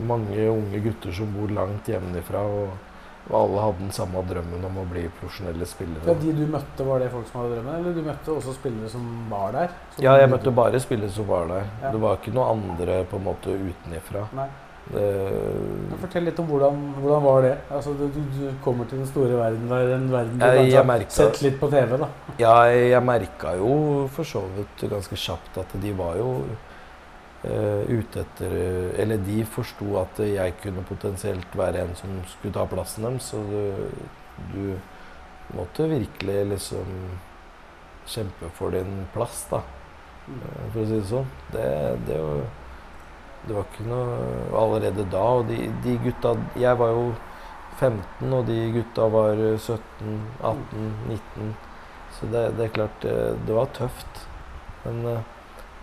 mange unge gutter som bor langt hjemmefra. Og, og alle hadde den samme drømmen om å bli profesjonelle spillere. Ja, de du møtte, var det folk som hadde drømmen, eller du møtte også spillere som var der? Som ja, jeg møtte bare spillere som var der. Ja. Det var ikke noe andre på en måte utenifra. Nei. Fortell litt om hvordan, hvordan var det? Altså, du, du, kommer til den store verden, den verden du jeg, kanskje har sett litt på TV? da. Ja, jeg, jeg merka jo for så vidt ganske kjapt at de var jo uh, ute etter Eller de forsto at jeg kunne potensielt være en som skulle ta plassen deres. Så du, du måtte virkelig liksom kjempe for din plass, da. Mm. For å si det sånn. Det, det var det var ikke noe allerede da. Og de, de, gutta Jeg var jo 15, og de gutta var 17, 18, 19. Så det, det er klart, det, det var tøft. Men uh,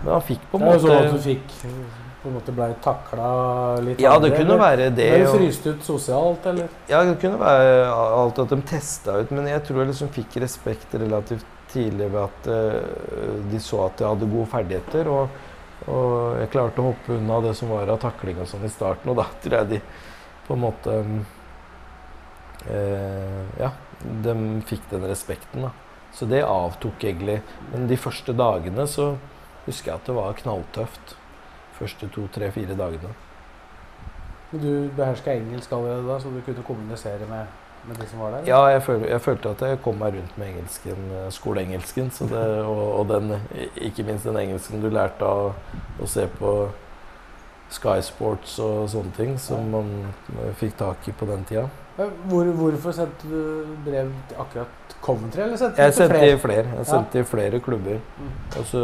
Men han fikk på en Det er jo måte sånn at du fikk på en måte ble takla litt Ja, det andre, kunne eller? være det. Ble du fryst ut sosialt, eller? Ja, det kunne være alt at de testa ut, men jeg tror jeg liksom fikk respekt relativt tidlig ved at uh, de så at jeg hadde gode ferdigheter. Og, og jeg klarte å hoppe unna det som var av takling og sånn i starten, og da tror jeg de på en måte eh, Ja, de fikk den respekten, da. Så det avtok egentlig. Men de første dagene så husker jeg at det var knalltøft. Første to, tre, fire dagene. Du beherska engelsk allerede da, så du kunne kommunisere med, med de som var der? Ja, jeg, føl, jeg følte at jeg kom meg rundt med engelsken, eh, skoleengelsken. Så det, og, og den, ikke minst den engelsken du lærte av å se på Sky Sports og sånne ting, som man eh, fikk tak i på den tida. Hvor, hvorfor sendte du brev til akkurat Coventry, eller sendte Jeg sendte flere? i flere. Jeg sendte i flere klubber. Mm. Og så,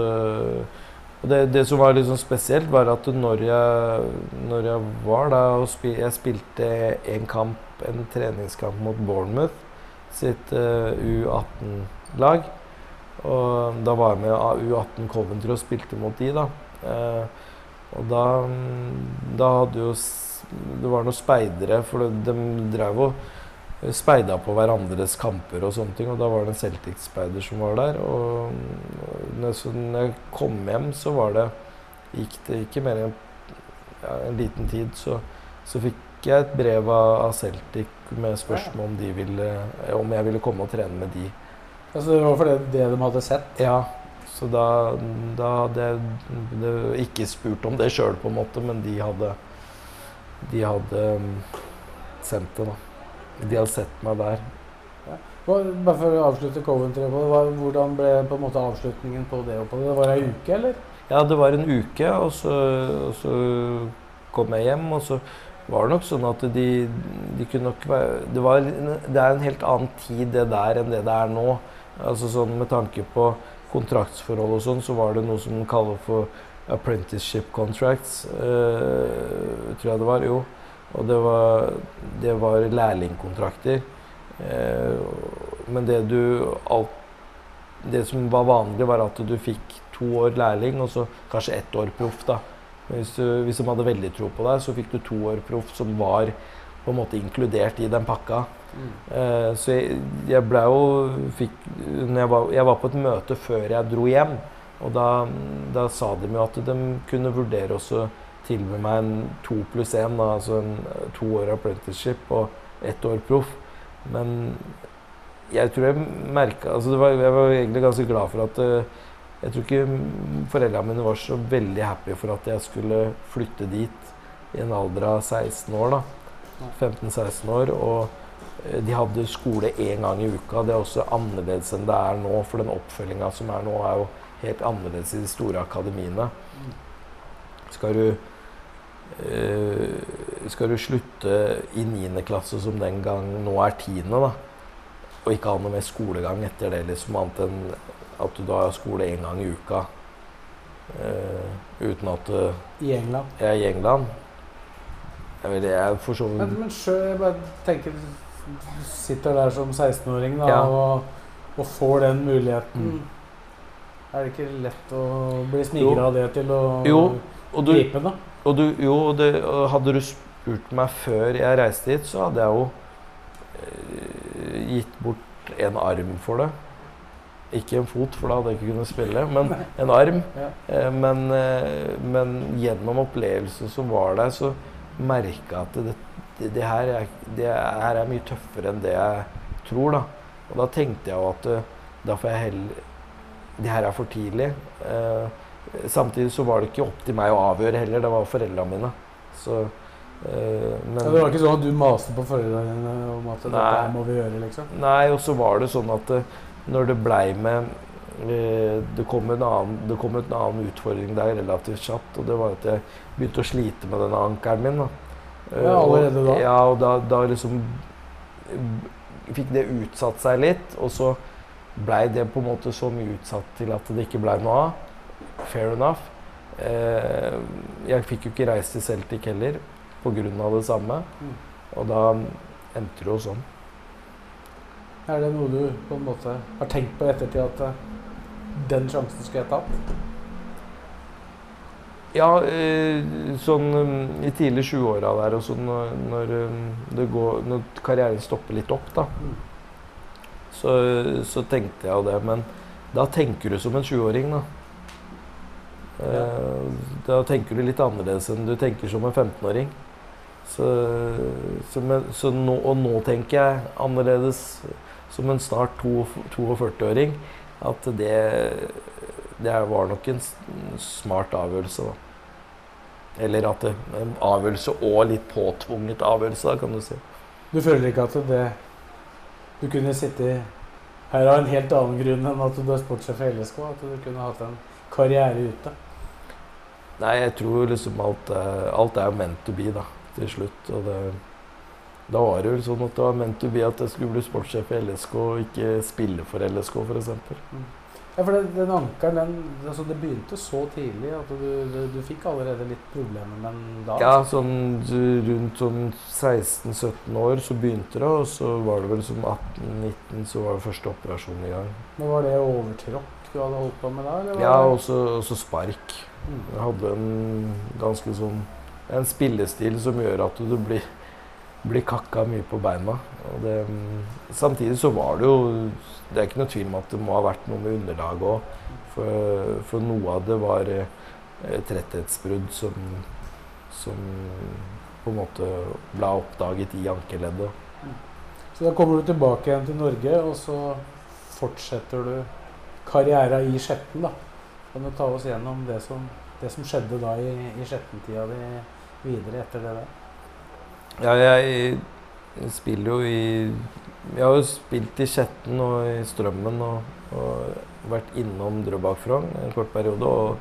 og det, det som var sånn spesielt, var at når jeg, når jeg var da og spil, Jeg spilte en kamp, en treningskamp mot Bournemouth sitt uh, U18-lag. Og da var jeg med U18 Coventry og spilte mot de, da. Uh, og da, da hadde jo Det var noen speidere, for de drev og speida på hverandres kamper og sånne ting. Og da var det en Celtic-speider som var der. Og når når jeg kom hjem, så var det Gikk det ikke mer enn ja, en liten tid, så, så fikk jeg et brev av, Celtic med spørsmål om, de ville, om jeg ville komme og trene med de. Altså, det var fordi det de hadde sett? Ja, så da, da hadde jeg det, ikke spurt om det sjøl, på en måte, men de hadde De hadde um, sendt det, da. De hadde sett meg der. Ja. Bare for å avslutte Coventry på det, hvordan ble på en måte avslutningen på det? på det? Det var ei uke, eller? Ja, det var en uke, og så, og så kom jeg hjem, og så var det nok sånn at de, de kunne nok være det, var, det er en helt annen tid det der enn det det er nå. Altså sånn Med tanke på kontraktsforhold og sånn, så var det noe som de kaller for apprenticeship contracts, eh, tror jeg det var. Jo. Og det var, det var lærlingkontrakter. Eh, men det du alt det som var vanlig, var at du fikk to år lærling og så kanskje ett år proff. da. Hvis, du, hvis de hadde veldig tro på deg, så fikk du to år proff som var på en måte inkludert i den pakka. Eh, så jeg, jeg ble jo fikk, når jeg, var, jeg var på et møte før jeg dro hjem, og da, da sa de jo at de kunne vurdere også tilby meg en to pluss én, altså en to år apprenticeship og ett år proff. Men jeg tror jeg merka altså var, Jeg var egentlig ganske glad for at eh, Jeg tror ikke foreldrene mine var så veldig happy for at jeg skulle flytte dit i en alder av 16 år. da 15-16 år. Og eh, de hadde skole én gang i uka. Det er også annerledes enn det er nå. For den oppfølginga som er nå, er jo helt annerledes i de store akademiene. Skal du øh, skal du slutte i 9. klasse som den gang nå er 10., da, og ikke ha noe mer skolegang etter det, liksom, annet enn at du da har skole én gang i uka eh, uten at I England. jeg er i England Jeg vet jeg for så Men, vidt men sjøl, jeg bare tenker Du sitter der som 16-åring da, Ja. og, og får den muligheten. Mm. Er det ikke lett å bli smigra av det til å Jo, og du, gripe da? og du, jo, og det, hadde du spurt meg før jeg reiste hit, så hadde jeg jo eh, gitt bort en arm for det. Ikke en fot, for da hadde jeg ikke kunnet spille, men en arm. Ja. Eh, men, eh, men gjennom opplevelsen som var der, så merka jeg at det, det, det, her er, det her er mye tøffere enn det jeg tror. da. Og da tenkte jeg jo at eh, da får jeg heller Det her er for tidlig. Samtidig så var det ikke opp til meg å avgjøre heller, det var foreldrene mine. Så men, Ja, det var ikke sånn at du maste på foreldrene dine om at Nei. dette må vi gjøre, liksom? Nei, og så var det sånn at når det blei med eh, det kom, en annen, det kom en annen utfordring der relativt kjapt, og det var at jeg begynte å slite med denne ankelen min. Da. Ja, allerede da? Ja, og da, da liksom fikk det utsatt seg litt, og så blei det på en måte så mye utsatt til at det ikke blei noe av. Fair enough. Eh, jeg fikk jo ikke reist til Celtic heller pga. det samme, Mm. og da endte det jo sånn. Er det noe du på en måte har tenkt på i ettertid at eh, den sjansen skulle jeg tatt? Ja, eh, sånn mm, i tidlig 20-åra der og sånn når, mm, går, når, karrieren stopper litt opp, da. Så, så, tenkte jeg jo det. Men da tenker du som en 20-åring, da. Ja. Da tenker du litt annerledes enn du tenker som en 15-åring. Så, så, så nå, og nå tenker jeg annerledes som en snart 42-åring. At det, det var nok en smart avgjørelse. Eller at det en avgjørelse og litt påtvunget avgjørelse, kan du si. Du føler ikke at det Du kunne sitte her av en helt annen grunn enn at du er sportssjef i LSK? At du kunne hatt en karriere ute? Nei, jeg tror liksom alt, alt er ment to be, da, til slutt. Og det, da var det vel sånn at det var ment to be at jeg skulle bli sportssjef i LSK og ikke spille for LSK, f.eks. Mm. Ja, for den, den ankeren, den, altså det begynte så tidlig at du, du, du fikk allerede litt problemer med den da? Ja, sånn rundt sånn 16-17 år så begynte det, og så var det vel som 18-19 så var det første operasjonen i gang. Men Var det overtråkk du hadde holdt på med da? ja, og så spark. Jeg hadde en ganske sånn En spillestil som gjør at du blir, blir kakka mye på beina. Det, samtidig så var det jo Det er ikke noe tvil om at det må ha vært noe med underlaget òg. For, for, noe av det var eh, tretthetsbrudd som, som på en måte ble oppdaget i ankeleddet. Så da kommer du tilbake igjen til Norge, og så fortsetter du karrieren i Skjetten, da. Kan du ta oss gjennom det som, det som skjedde da i, i Skjetten-tida di videre etter det der? Ja, jeg, spiller jo i Jeg har jo spilt i Skjetten og i Strømmen og, og vært innom Drøbak Frogn en kort periode. og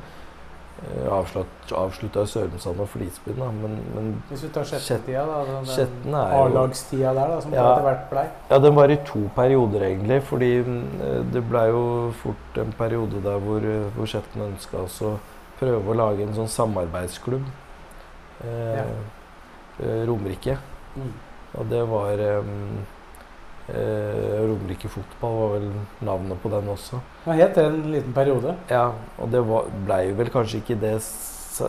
Eh, avslutta i Sørumsand og Flisbyen. Da. Men, men Hvis vi tar Skjetten-tida, da? Den A-lagstida der, da, som ja, etter hvert blei? Ja, den var i to perioder, egentlig. Fordi eh, det blei jo fort en periode der hvor, hvor Skjetten ønska å prøve å lage en sånn samarbeidsklubb. Eh, ja. Romerike. Mm. Og det var um, Eh, Romerike Fotball var vel navnet på den også. Hva het det en liten periode? Ja, og det blei vel kanskje ikke det,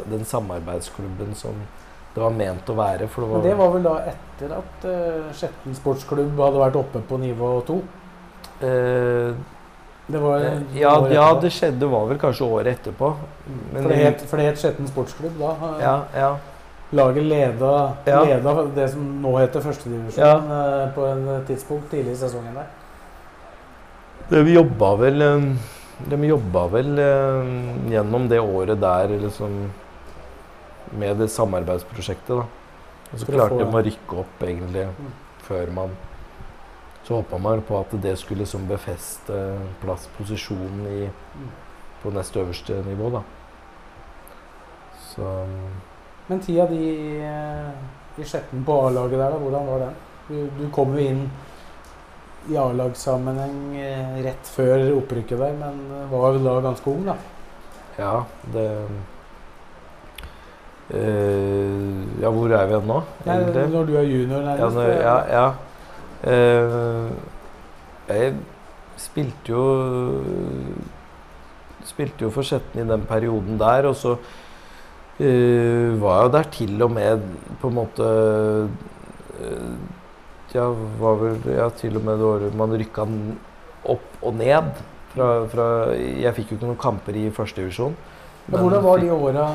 den samarbeidsklubben som det var ment å være. Det var, Men det var vel da etter at uh, Skjetten sportsklubb hadde vært oppe på nivå to? Eh, det var eh, ja, ja, det skjedde var vel kanskje året etterpå. det het, for det het Skjetten sportsklubb da? Ja, ja. Laget leda, ja. leda, det som nå heter førstedivisjon, ja. Eh, på en tidspunkt tidlig i sesongen der. De jobba vel, eh, de jobba vel eh, gjennom det året der liksom, med det samarbeidsprosjektet. da. Og så klarte de å rykke opp egentlig mm. før man Så håpa man på at det skulle som befeste plass, posisjonen i, mm. på nest øverste nivå. da. Så men tida di i, eh, Skjetten på A-laget der, da, hvordan var den? Du, du kom jo inn i A-lagssammenheng eh, rett før opprykket der, men var vel da ganske ung, da? Ja, det øh, Ja, hvor er vi nå? Nei, når du er junior, nærmest. Ja, når, ja, ja. Uh, jeg spilte jo Spilte jo for Skjetten i den perioden der, og så Uh, var jo der til og med på en måte uh, Ja, var vel ja, til og med det året man rykka opp og ned. Fra, fra, jeg fikk jo ikke noen kamper i førstedivisjon. Hvordan var de åra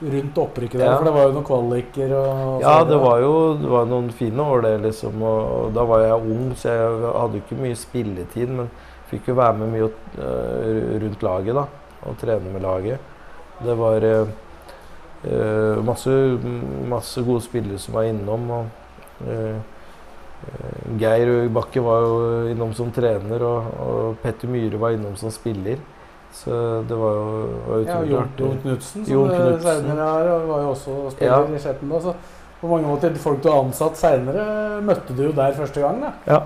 rundt opprykket der? Ja. For det var jo noen kvaliker og Ja, det var jo det var noen fine år, det, liksom. Og, og, da var jeg ung, så jeg hadde jo ikke mye spilletid. Men fikk jo være med mye uh, rundt laget, da. Og trene med laget. Det var Uh, masse, masse, gode spillere som var innom. Og, uh, Geir Bakke var jo innom som trener, og, og Petter Myhre var innom som spiller. Så det var jo var Ja, Jon Knutsen, som senere her var jo også spiller ja. i Skjetten. Så på mange måter, folk du har ansatt seinere, møtte du jo der første gang. da. Ja.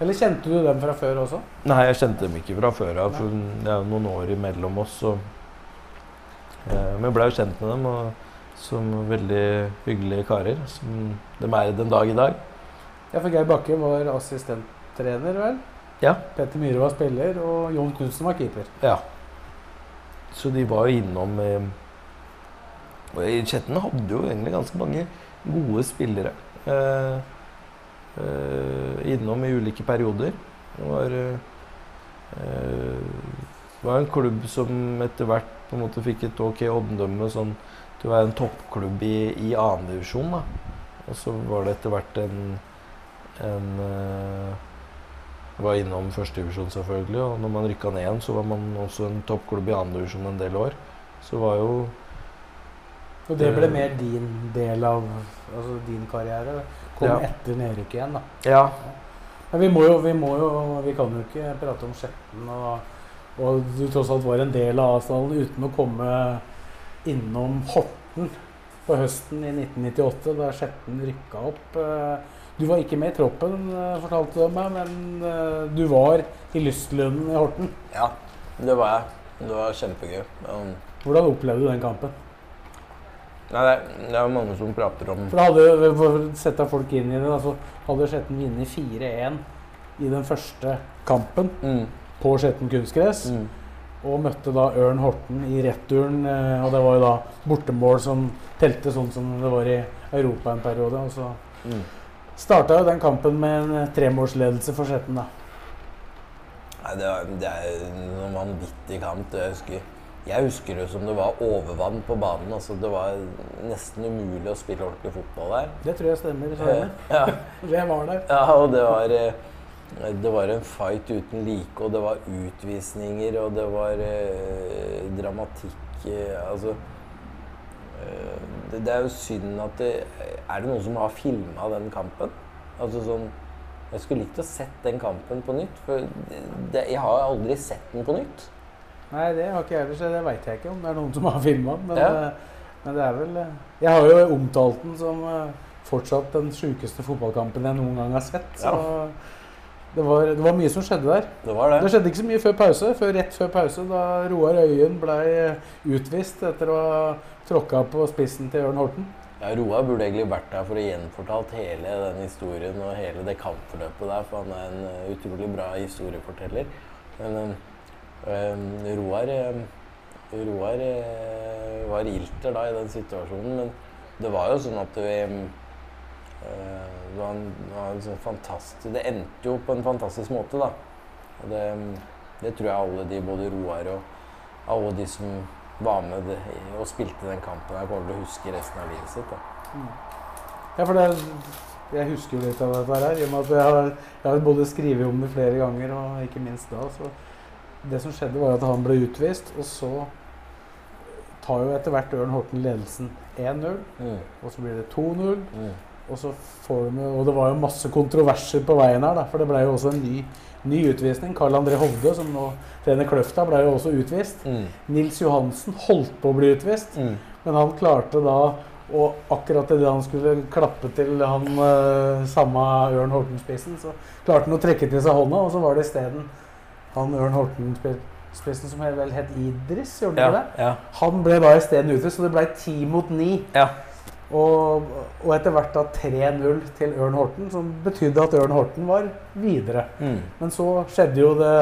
Eller kjente du dem fra før også? Nei, jeg kjente dem ikke fra før av. Det er jo noen år imellom oss. Eh, men jeg ble jo kjent med dem og, som veldig hyggelige karer. Som de er den dag i dag. Ja, for Geir Bakke var assistenttrener, vel? Ja. Petter Myhre var spiller, og Jon Knutsen var keeper. Ja. Så de var jo innom eh, Og Kjetten hadde jo egentlig ganske mange gode spillere. Eh, eh, innom i ulike perioder. Det var, eh, var en klubb som etter hvert på en måte fikk et ok omdømme sånn til å være en toppklubb i, i annendivisjon. Og så var det etter hvert en, en uh, Var innom førstedivisjon, selvfølgelig. Og når man rykka ned igjen, så var man også en toppklubb i annendivisjon en del år. Så var jo Og det ble mer din del av altså din karriere? Kom ja. etter nedrykket igjen, da? Ja. Men vi må, jo, vi må jo Vi kan jo ikke prate om Skjetten og, og du tross alt var en del av avstanden uten å komme innom Horten på høsten i 1998, da Skjetten rykka opp. Eh, du var ikke med i troppen, eh, fortalte du meg, men eh, du var i Lystlunden i Horten? Ja, det var jeg. Det var kjempegøy. Hvordan opplevde du den kampen? Nei, det, det er mange som prater om For hadde, For å sette folk inn i det, altså, hadde Skjetten vunnet 4-1 i den første kampen mm. På Skjetten kunstgress. Mm. Og møtte da Ørn Horten i returen. Eh, og det var jo da bortemål som telte sånn som det var i Europa en periode. Og så mm. starta jo den kampen med en tremålsledelse for Skjetten, da. Nei, det, var, det er en vanvittig kamp. jeg husker jeg husker det som det var overvann på banen. altså Det var nesten umulig å spille ordentlig fotball der. Det tror jeg stemmer. Det, Ja. det var der. Ja, og det var, eh, det var en fight uten like, og det var utvisninger, og det var eh, dramatikk eh, Altså eh, det, det, er jo synd at det Er det noen som har filma den kampen? Altså sånn Jeg skulle likt å sett den kampen på nytt, for det, jeg har aldri sett den på nytt. Nei, det har ikke jeg heller, så det veit jeg ikke om det er noen som har filma den. Men, ja. Eh, men, det er vel eh, Jeg har jo omtalt den som eh, fortsatt den sjukeste fotballkampen jeg noen gang har sett. Så ja. Det, var, det, var, mye som skjedde der. Det var det. Det skjedde ikke så mye før pause. Før, rett før pause, da Roar Øyen ble utvist etter å ha tråkka på spissen til Ørn Horten. Ja, Roar burde egentlig vært der for å gjenfortalt hele den historien og hele det kampforløpet der, for han er en utrolig bra historieforteller. Men øh, Roar, øh, Roar øh, var ilter da i den situasjonen, men det var jo sånn at vi eh, det var, en, det var en sånn fantastisk Det endte jo på en fantastisk måte, da. Og det, det tror jeg alle de, både Roar og alle de som var med det, og spilte den kampen, her kommer til å huske resten av livet sitt. da. Mm. Ja, for det, jeg husker jo litt av dette her, i og med at jeg har, jeg har både skrevet om det flere ganger, og ikke minst da. så det som skjedde, var at han ble utvist, og så tar jo etter hvert Ørn Horten ledelsen 1-0. Mm. Og så blir det 2-0. Mm. Og, så får de, og det var jo masse kontroverser på veien her, da, for det ble jo også en ny, ny utvisning. Karl André Hovde, som nå trener Kløfta, ble jo også utvist. Mm. Nils Johansen holdt på å bli utvist, mm. men han klarte da og akkurat idet han skulle klappe til han uh, samme Ørn Horten-spissen, så klarte han å trekke til seg hånda, og så var det isteden han Ørn Horten-spissen som vel het Idris, gjorde ja, det? Ja. Han ble da isteden ute, så det ble ti mot ni. Ja. Og, og, etter hvert da 3-0 til Ørn Horten, som betydde at Ørn Horten var videre. Mm. Men så skjedde jo det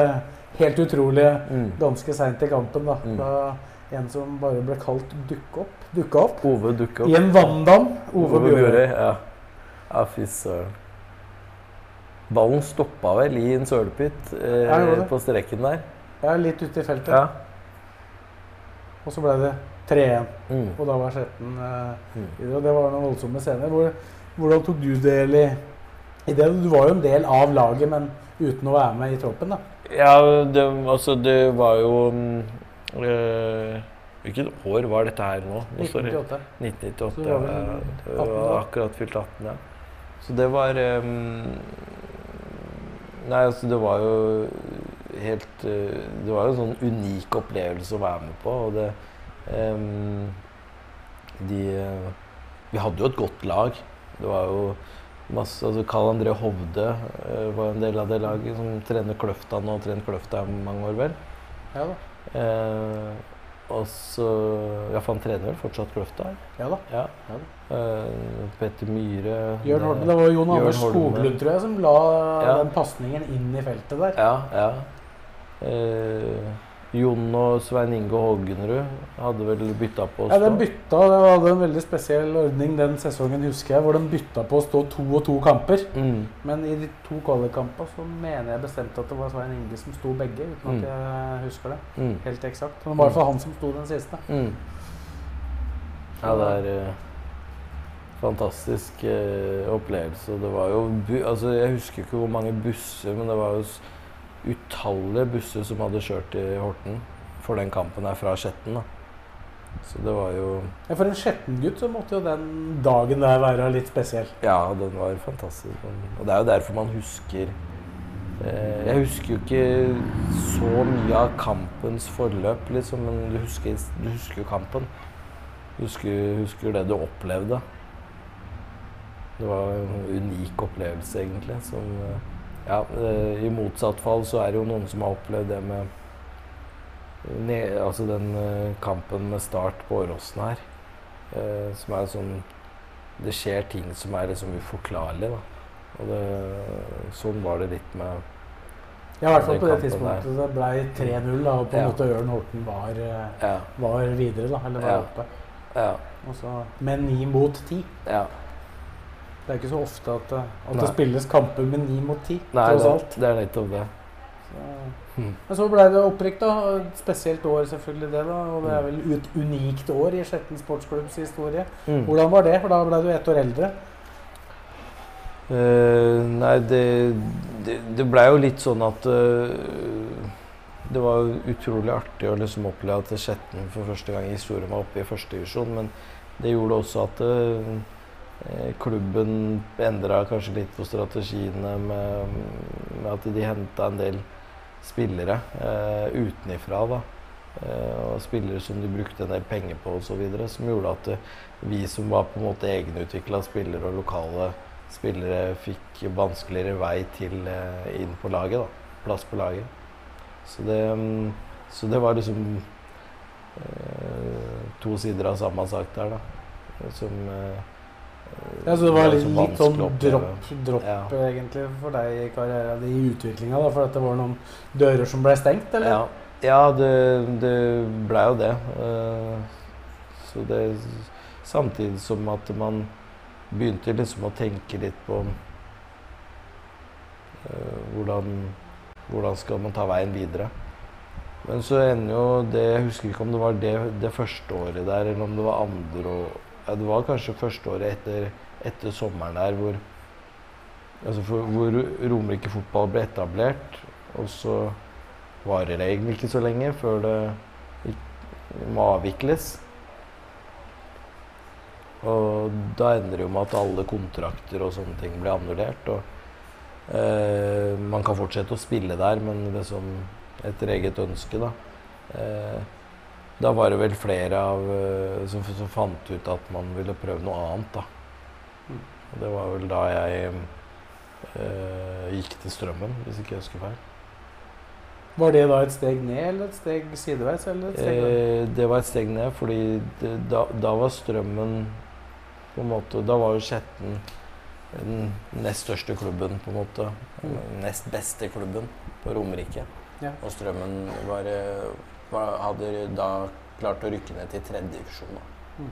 helt utrolige mm. ganske seint i kampen. da, mm. da en som bare ble kalt Dukke opp, dukka opp, Ove dukka opp. i en vanndam. Ove, Ove Bjørøy. Ja. ja, fy søren. Ballen stoppa vel i en sølepytt eh, på streken der. Ja, litt ute i feltet. Ja. Og så ble det 3-1. Mm. Og da var Skjetten eh, mm. Og det var noen voldsomme scener. Hvor, hvordan tok du del i, i, det? Du var jo en del av laget, men uten å være med i troppen, da? Ja, det, altså det var jo øh, Hvilket år var dette her nå? 1998. 1998 ja, det var akkurat fylt 18, ja. Så det var um, Nei, altså det var jo helt eh, Det var jo en sånn unik opplevelse å være med på. Og det De Vi hadde jo et godt lag. Det var jo masse altså Karl André Hovde uh, var en del av det laget, som trener Kløfta nå. har Trent Kløfta i mange år, vel. Ja da. Uh, og så Ja, for han trener vel fortsatt Kløfta? Ja da. Ja. ja da. Uh, Petter Myhre Jørn Holmen. Det var Jon Anders Skoglund, tror jeg, som la ja. den pasningen inn i feltet der. Ja, ja. Uh, Jon og Svein Inge Hågenrud hadde vel bytta på å Ja, den de bytta, Det hadde en veldig spesiell ordning den sesongen, husker jeg, hvor de bytta på å stå to og to kamper. Mm. Men i de to kvalikkampene så mener jeg bestemt at det var Svein Inge som sto begge, uten Mm. at jeg husker det Mm. helt eksakt. Men det var i hvert fall han som sto den siste. Mm. Ja, det er eh, fantastisk eh, opplevelse. Det var jo bu altså, Jeg husker ikke hvor mange busser, men det var jo utallige busser som hadde kjørt til Horten for den kampen her fra Skjetten. da. Så det var jo Ja, For en Skjetten-gutt så måtte jo den dagen der være litt spesiell. Ja, den var fantastisk. Og det er jo derfor man husker eh, Jeg husker jo ikke så mye av kampens forløp, liksom, men du husker, du husker kampen. Du husker, husker det du opplevde. Det var en unik opplevelse, egentlig. Som eh, Ja, eh, i motsatt fall så er det jo noen som har opplevd det med ne- Altså den eh, kampen med start på Åråsen her, eh, som er sånn det skjer ting som er liksom uforklarlige. Da. Og det, sånn var det litt med Ja, i hvert fall på det tidspunktet. tidspunktet det ble 3-0, da, og på en Ja. måte Ørn Horten var, eh, Ja. var videre, da, eller var Ja. oppe. Ja. Og så med ni mot ti. ja. Det er ikke så ofte at, det- at det spilles kamper med ni mot ti, tross alt. det er nettopp det. Så. Mm. Men så ble det opprykk, da. Spesielt år, selvfølgelig det. da, Og det er vel et unikt år i Skjetten sportsklubbs historie. Mm. Hvordan var det? For da ble du ett år eldre. Uh, nei, det, det, det blei jo litt sånn at uh, Det var utrolig artig å liksom oppleve at Skjetten for første gang i historien var oppe i første divisjon. Men det gjorde også at eh, eh, klubben endra kanskje litt på strategiene med, med at de henta en del spillere eh, utenifra. da. Eh, og spillere som de brukte en del penger på osv. Som gjorde at eh, vi som var på en måte egenutvikla spillere og lokale spillere fikk vanskeligere vei til eh, inn på laget. da, Plass på laget. Så det, mm, så det var liksom eh, to sider av samme sak der, da. Som eh, Ja, Så det var litt, litt sånn dropp, dropp Ja. egentlig for deg i karrieren i utviklinga? For at det var noen dører som ble stengt, eller? Ja, ja det, det blei jo det. Eh, så det Samtidig som at man begynte liksom å tenke litt på eh, hvordan, hvordan skal man ta veien videre. Men så ender jo det Jeg husker ikke om det var det, det første året der, eller om det var andre år ja, Det var kanskje første året etter, etter sommeren der hvor altså for, hvor Romerike fotball ble etablert. Og så varer det egentlig ikke så lenge før det må avvikles. Og da ender det jo med at alle kontrakter og sånne ting blir annullert. Og eh, man kan fortsette å spille der, men liksom etter eget ønske, da. Eh, da var det vel flere av, eh, som, som fant ut at man ville prøve noe annet, da. Og det var vel da jeg eh, gikk til Strømmen, hvis ikke jeg husker feil. Var det da et steg ned eller et steg sideveis? Eller et steg? Eh, det var et steg ned, fordi det, da, da var strømmen på en måte Da var jo Skjetten den nest største klubben, på en måte. Mm. Nest beste klubben på Romerike. Ja. Og Strømmen var, eh, var, hadde da klart å rykke ned til tredje divisjon. Da. Mm.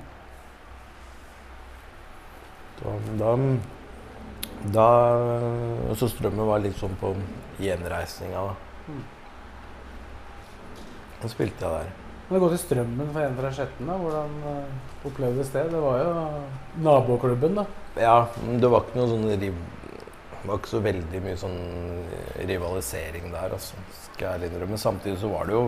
Da, da, da Så Strømmen var litt sånn på gjenreisninga, da. Mm. Da spilte jeg der. Men gå til Strømmen for en fra Skjetten, da. Hvordan eh, opplevdes det? Det var jo naboklubben, da. Ja, det var ikke noe sånn riv... Det var ikke så veldig mye sånn rivalisering der, altså. Skal jeg innrømme. Samtidig så var det jo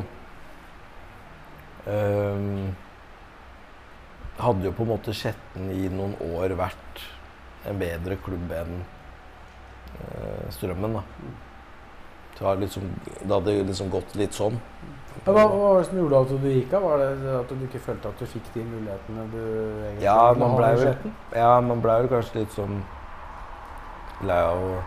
Hadde jo på en måte Skjetten i noen år vært en bedre klubb enn eh, Strømmen, da. Det, har liksom, det hadde liksom gått litt sånn. Men hva, hva var det som gjorde at du gikk av? Var det at du ikke følte at du fikk de mulighetene du egentlig Ja, man ble vel- Ja, man ble jo kanskje litt sånn lei av å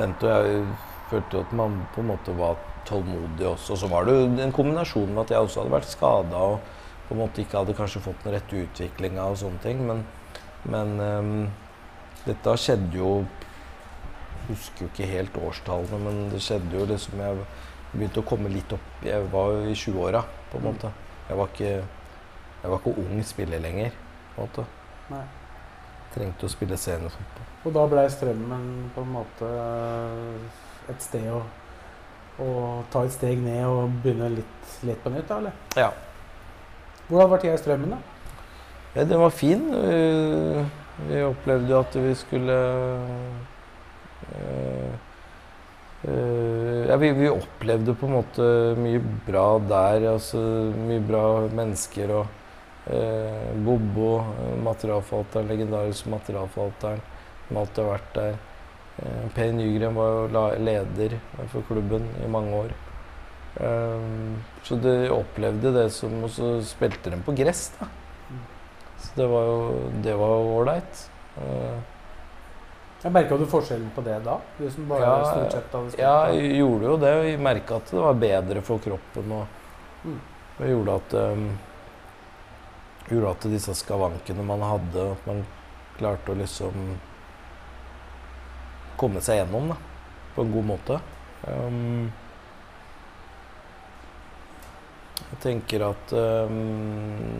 vente. Og jeg følte jo at man på en måte var tålmodig også. Og så var det jo en kombinasjon med at jeg også hadde vært skada og på en måte ikke hadde kanskje fått den rette utviklinga og sånne ting. Men, men um, dette skjedde jo Jeg Husker jo ikke helt årstallene, men det skjedde jo liksom Jeg begynte å komme litt opp Jeg var jo i 20-åra, på en måte. Jeg var ikke, jeg var ikke ung spiller lenger. på en måte. Nei. Trengte å spille seniorfotball. Og da blei Strømmen på en måte et sted å, å ta et steg ned og begynne litt, litt på nytt, da, eller? Ja. Hvordan var tida i Strømmen, da? ja den var fin. Vi, vi opplevde jo at vi skulle øh, øh, ja, vi, vi, opplevde på en måte mye bra der. Altså mye bra mennesker og øh, Bobo, materialforvalteren, legendarisk materialforvalteren, som alltid har vært der. Eh, per Nygren var jo leder for klubben i mange år. Um, så de opplevde det som Og så spilte de på gress, da. Så det var jo Det var jo ålreit. Uh, jeg Merka du forskjellen på det da? Du som bare ja, stort sett hadde spilt? Ja, jeg gjorde jo det. Jeg merka at det var bedre for kroppen. Og, mm. og gjorde at um, Gjorde at disse skavankene man hadde, at man klarte å liksom komme seg gjennom da, på en god måte. Um, jeg tenker at um,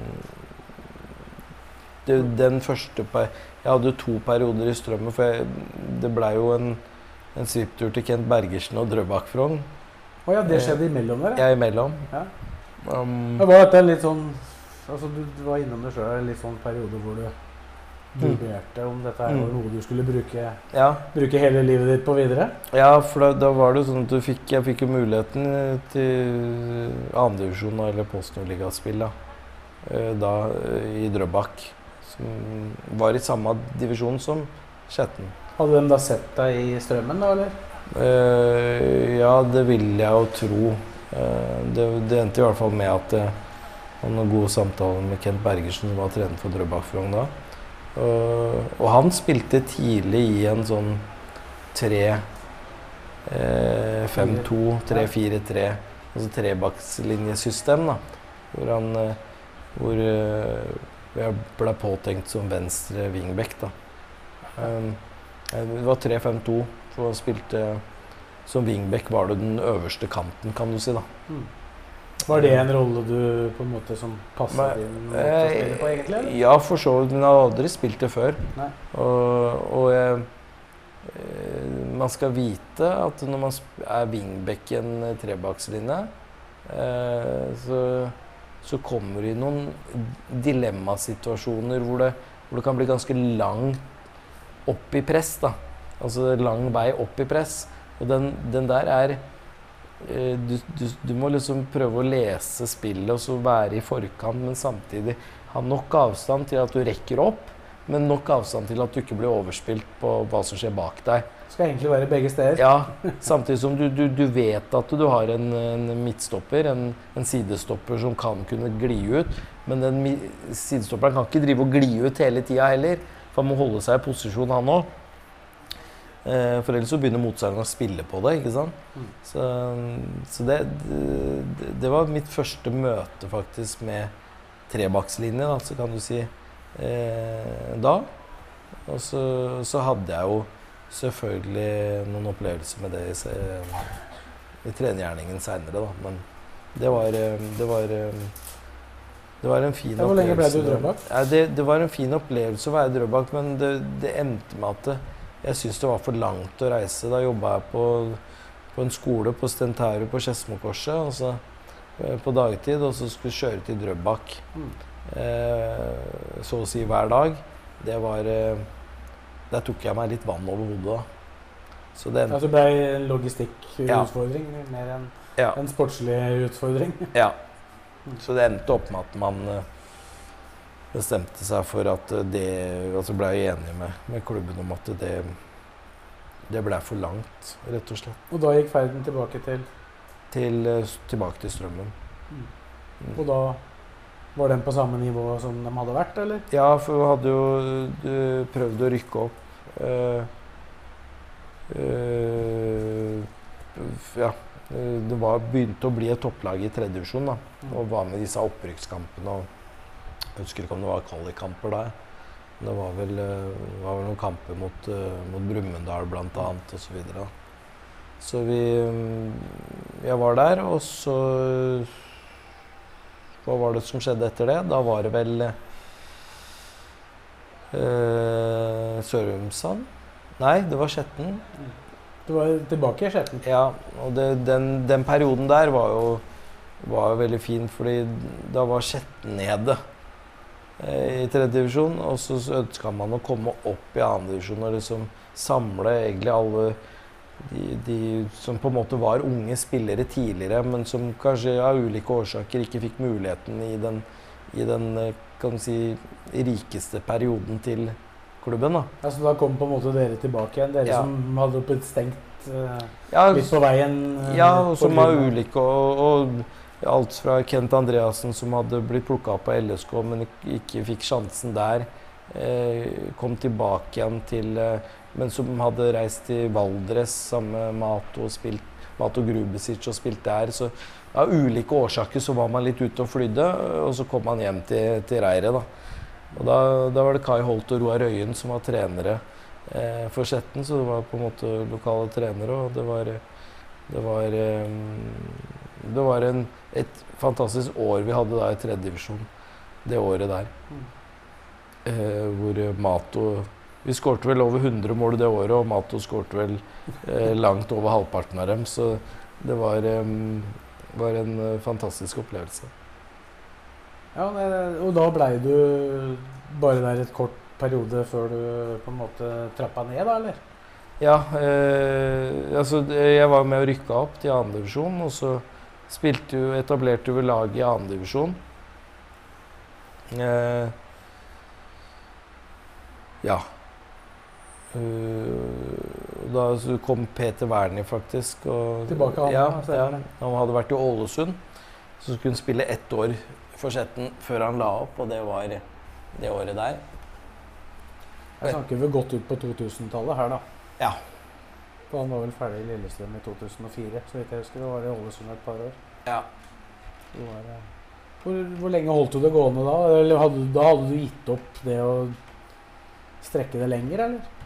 det, Den første Jeg hadde to perioder i Strømmen, for jeg, det blei jo en, en svipptur til Kent Bergersen og Drøbak Frogn. Å oh ja, det skjedde imellom der? Ja, imellom. Ja. Um, det var dette litt sånn altså Du, du var innom det sjøl, litt sånn periode hvor du vurderte om dette er mm. noe du skulle bruke, ja. bruke, hele livet ditt på videre? Ja, for da, da var det sånn at fikk, jeg fikk jo muligheten til andredivisjon eller Post Nordligaspill da, eh, da i Drøbak. Som var i samme divisjon som Skjetten. Hadde de da sett deg i Strømmen, da, eller? Uh, ja, det vil jeg jo tro. Uh, det, det, endte i hvert fall med at jeg hadde noen gode samtaler med Kent Bergersen, som var trener for Drøbak Frogn da. Og han spilte tidlig i en sånn 3-5-2, 3-4-3, altså trebakslinjesystem, da. Hvor han uh, Hvor uh, jeg ble påtenkt som venstre wingback, da. Um, det var 3-5-2, så han spilte som wingback var det den øverste kanten, kan du si, da. Var det en rolle du på en måte som passet måte å spille på, egentlig? Eller? Ja, for så vidt. Men jeg har aldri spilt det før. Og, og jeg, eh, man skal vite at når man er wingback i en trebakslinje, eh, så, så kommer det i noen dilemmasituasjoner hvor det, hvor det kan bli ganske langt opp i press. da. Altså lang vei opp i press. Og den, den der er Eh, du, du, du, må liksom prøve å lese spillet og så være i forkant, men samtidig ha nok avstand til at du rekker opp, men nok avstand til at du ikke blir overspilt på hva som skjer bak deg. Skal egentlig være begge steder. Ja, Samtidig som du, du vet at du har en, en midtstopper, en, en, sidestopper som kan kunne gli ut. Men den sidestopperen kan ikke drive og gli ut hele tida heller. For han må holde seg i posisjon, han òg. Eh, for ellers så begynner motstanderen å spille på det. ikke sant? Mm. Så, så det, det, det, var mitt første møte faktisk med trebakslinje, da, så kan du si, eh, da. Og så, så, hadde jeg jo selvfølgelig noen opplevelser med det i, i trenergjerningen seinere, da. Men det var, eh, det var eh, det var en fin ja, Hvor lenge ble du Drøbak? Ja, det, det, var en fin opplevelse å være Drøbak, men det, det endte med at jeg syntes det var for langt å reise. Da jobba jeg på, på, en skole på Stentaru på Skedsmokorset altså, eh, på dagtid, og så skulle jeg kjøre til Drøbak mm. eh, så å si hver dag. Det var eh, Der tok jeg meg litt vann over hodet. Så det, altså ble en logistikkutfordring ja. mer enn ja. en sportslig utfordring? ja. Så det endte opp med at man eh, bestemte seg for at det Altså ble jeg enig med, med klubben om at det, det ble for langt, rett og slett. Og da gikk ferden tilbake til? til eh, tilbake til Strømmen. Mm. Mm. Og da var den på samme nivå som de hadde vært, eller? Ja, for vi hadde jo prøvd å rykke opp. Uh, uh, ja. Det var, begynte å bli et topplag i tredje divisjon, da. Mm. Og var med disse opprykkskampene. og husker ikke om det var kvalikkamper der. Det var vel, eh, var vel noen kamper mot, uh, mot Brumunddal bl.a. osv. Så. Så vi Jeg var der, og så Hva var det som skjedde etter det? Da var det vel eh, Sørumsand? Nei, det var Skjetten. Du var tilbake i Skjetten? Ja, og det, den, den, perioden der var jo var veldig fin, fordi da var Skjetten nede eh, i tredje divisjon. Og så ønska man å komme opp i andre divisjon og liksom samle egentlig alle de, de, som på en måte var unge spillere tidligere, men som kanskje av ulike årsaker ikke fikk muligheten i den, i den eh, kan si, rikeste perioden til klubben. Da. Ja, Så da kom på en måte dere tilbake igjen, dere ja. som hadde blitt stengt uh, ja, litt på veien? Uh, ja, og som var ulike. Og, og, alt fra Kent Andreassen som hadde blitt plukka opp av LSK, men ikke fikk sjansen der. Uh, kom tilbake igjen til Men som hadde reist til Valdres sammen med Mato, spilt, Mato Grubesic og spilt der. Så av ulike årsaker så var man litt ute og flydde, og så kom man hjem til, til reiret. da. Og da, da, var det Kai Holt og Roar Øyen som var trenere eh, for Skjetten, så det var på en måte lokale trenere. Og det var, det var, eh, det var en, et fantastisk år vi hadde da i tredjedivisjon det året der. Mm. Eh, hvor Mato Vi skårte vel over 100 mål det året, og Mato skårte vel eh, langt over halvparten av dem. Så det var, eh, var en eh, fantastisk opplevelse. Ja, Og da blei du bare der et kort periode før du på en måte trappa ned, da, eller? Ja. Eh, altså jeg var med å rykke opp til andredivisjon, og så spilte jo, etablerte jo lag i andredivisjon. Eh, ja. Uh, da kom Peter Wernie, faktisk. Og, Tilbake han, ja, ja, Han hadde vært i Ålesund. Så skulle han spille ett år for Skjetten før han la opp, og det var det året der. Jeg snakker vel godt ut på 2000-tallet her, da. Ja. For han var vel ferdig i Lillestrøm i 2004, så vidt jeg husker. Det var i Ålesund et par år. Ja. Var, eh, hvor, hvor, lenge holdt du det gående da? Eller hadde, da hadde du gitt opp det å strekke det lenger, eller?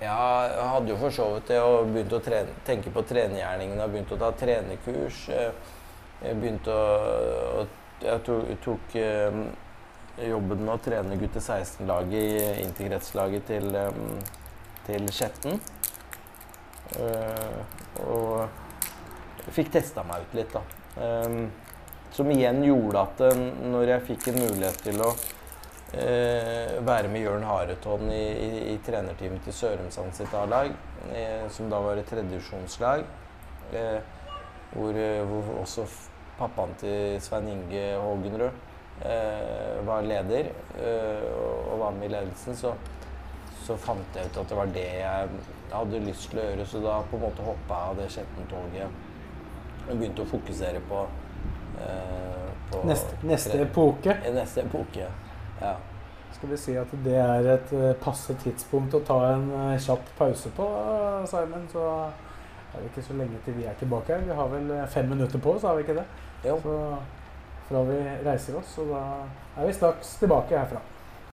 Ja, jeg hadde jo for så vidt det og begynt å trene, tenke på trenergjerningen og begynte å ta trenerkurs. Eh, jeg begynte å, jeg tok, tok um, jobben med å trene gutte 16-laget i interkretslaget til, til Skjetten. Uh, og fikk testa meg ut litt, da. Som igjen gjorde at når jeg fikk en mulighet til å uh, være med Jørn Hareton i, i, i trenerteamet til Sørumsand sitt A-lag, uh, som da var et tredjedivisjonslag, hvor, hvor også pappaen til Svein Inge Hågenrud eh, var leder eh, og var med i ledelsen, så, så, fant jeg ut at det var det jeg hadde lyst til å gjøre. Så da på en måte hoppa jeg av det Skjetten-toget og begynte å fokusere på, eh, på neste, neste epoke? Neste epoke, ja. Skal vi si at det er et uh, passe tidspunkt å ta en uh, kjapp pause på, Simon? Så er det ikke så lenge til vi er tilbake her. Vi har vel fem minutter på oss, har vi ikke det? Jo. Så fra vi reiser oss. Og da er vi straks tilbake herfra.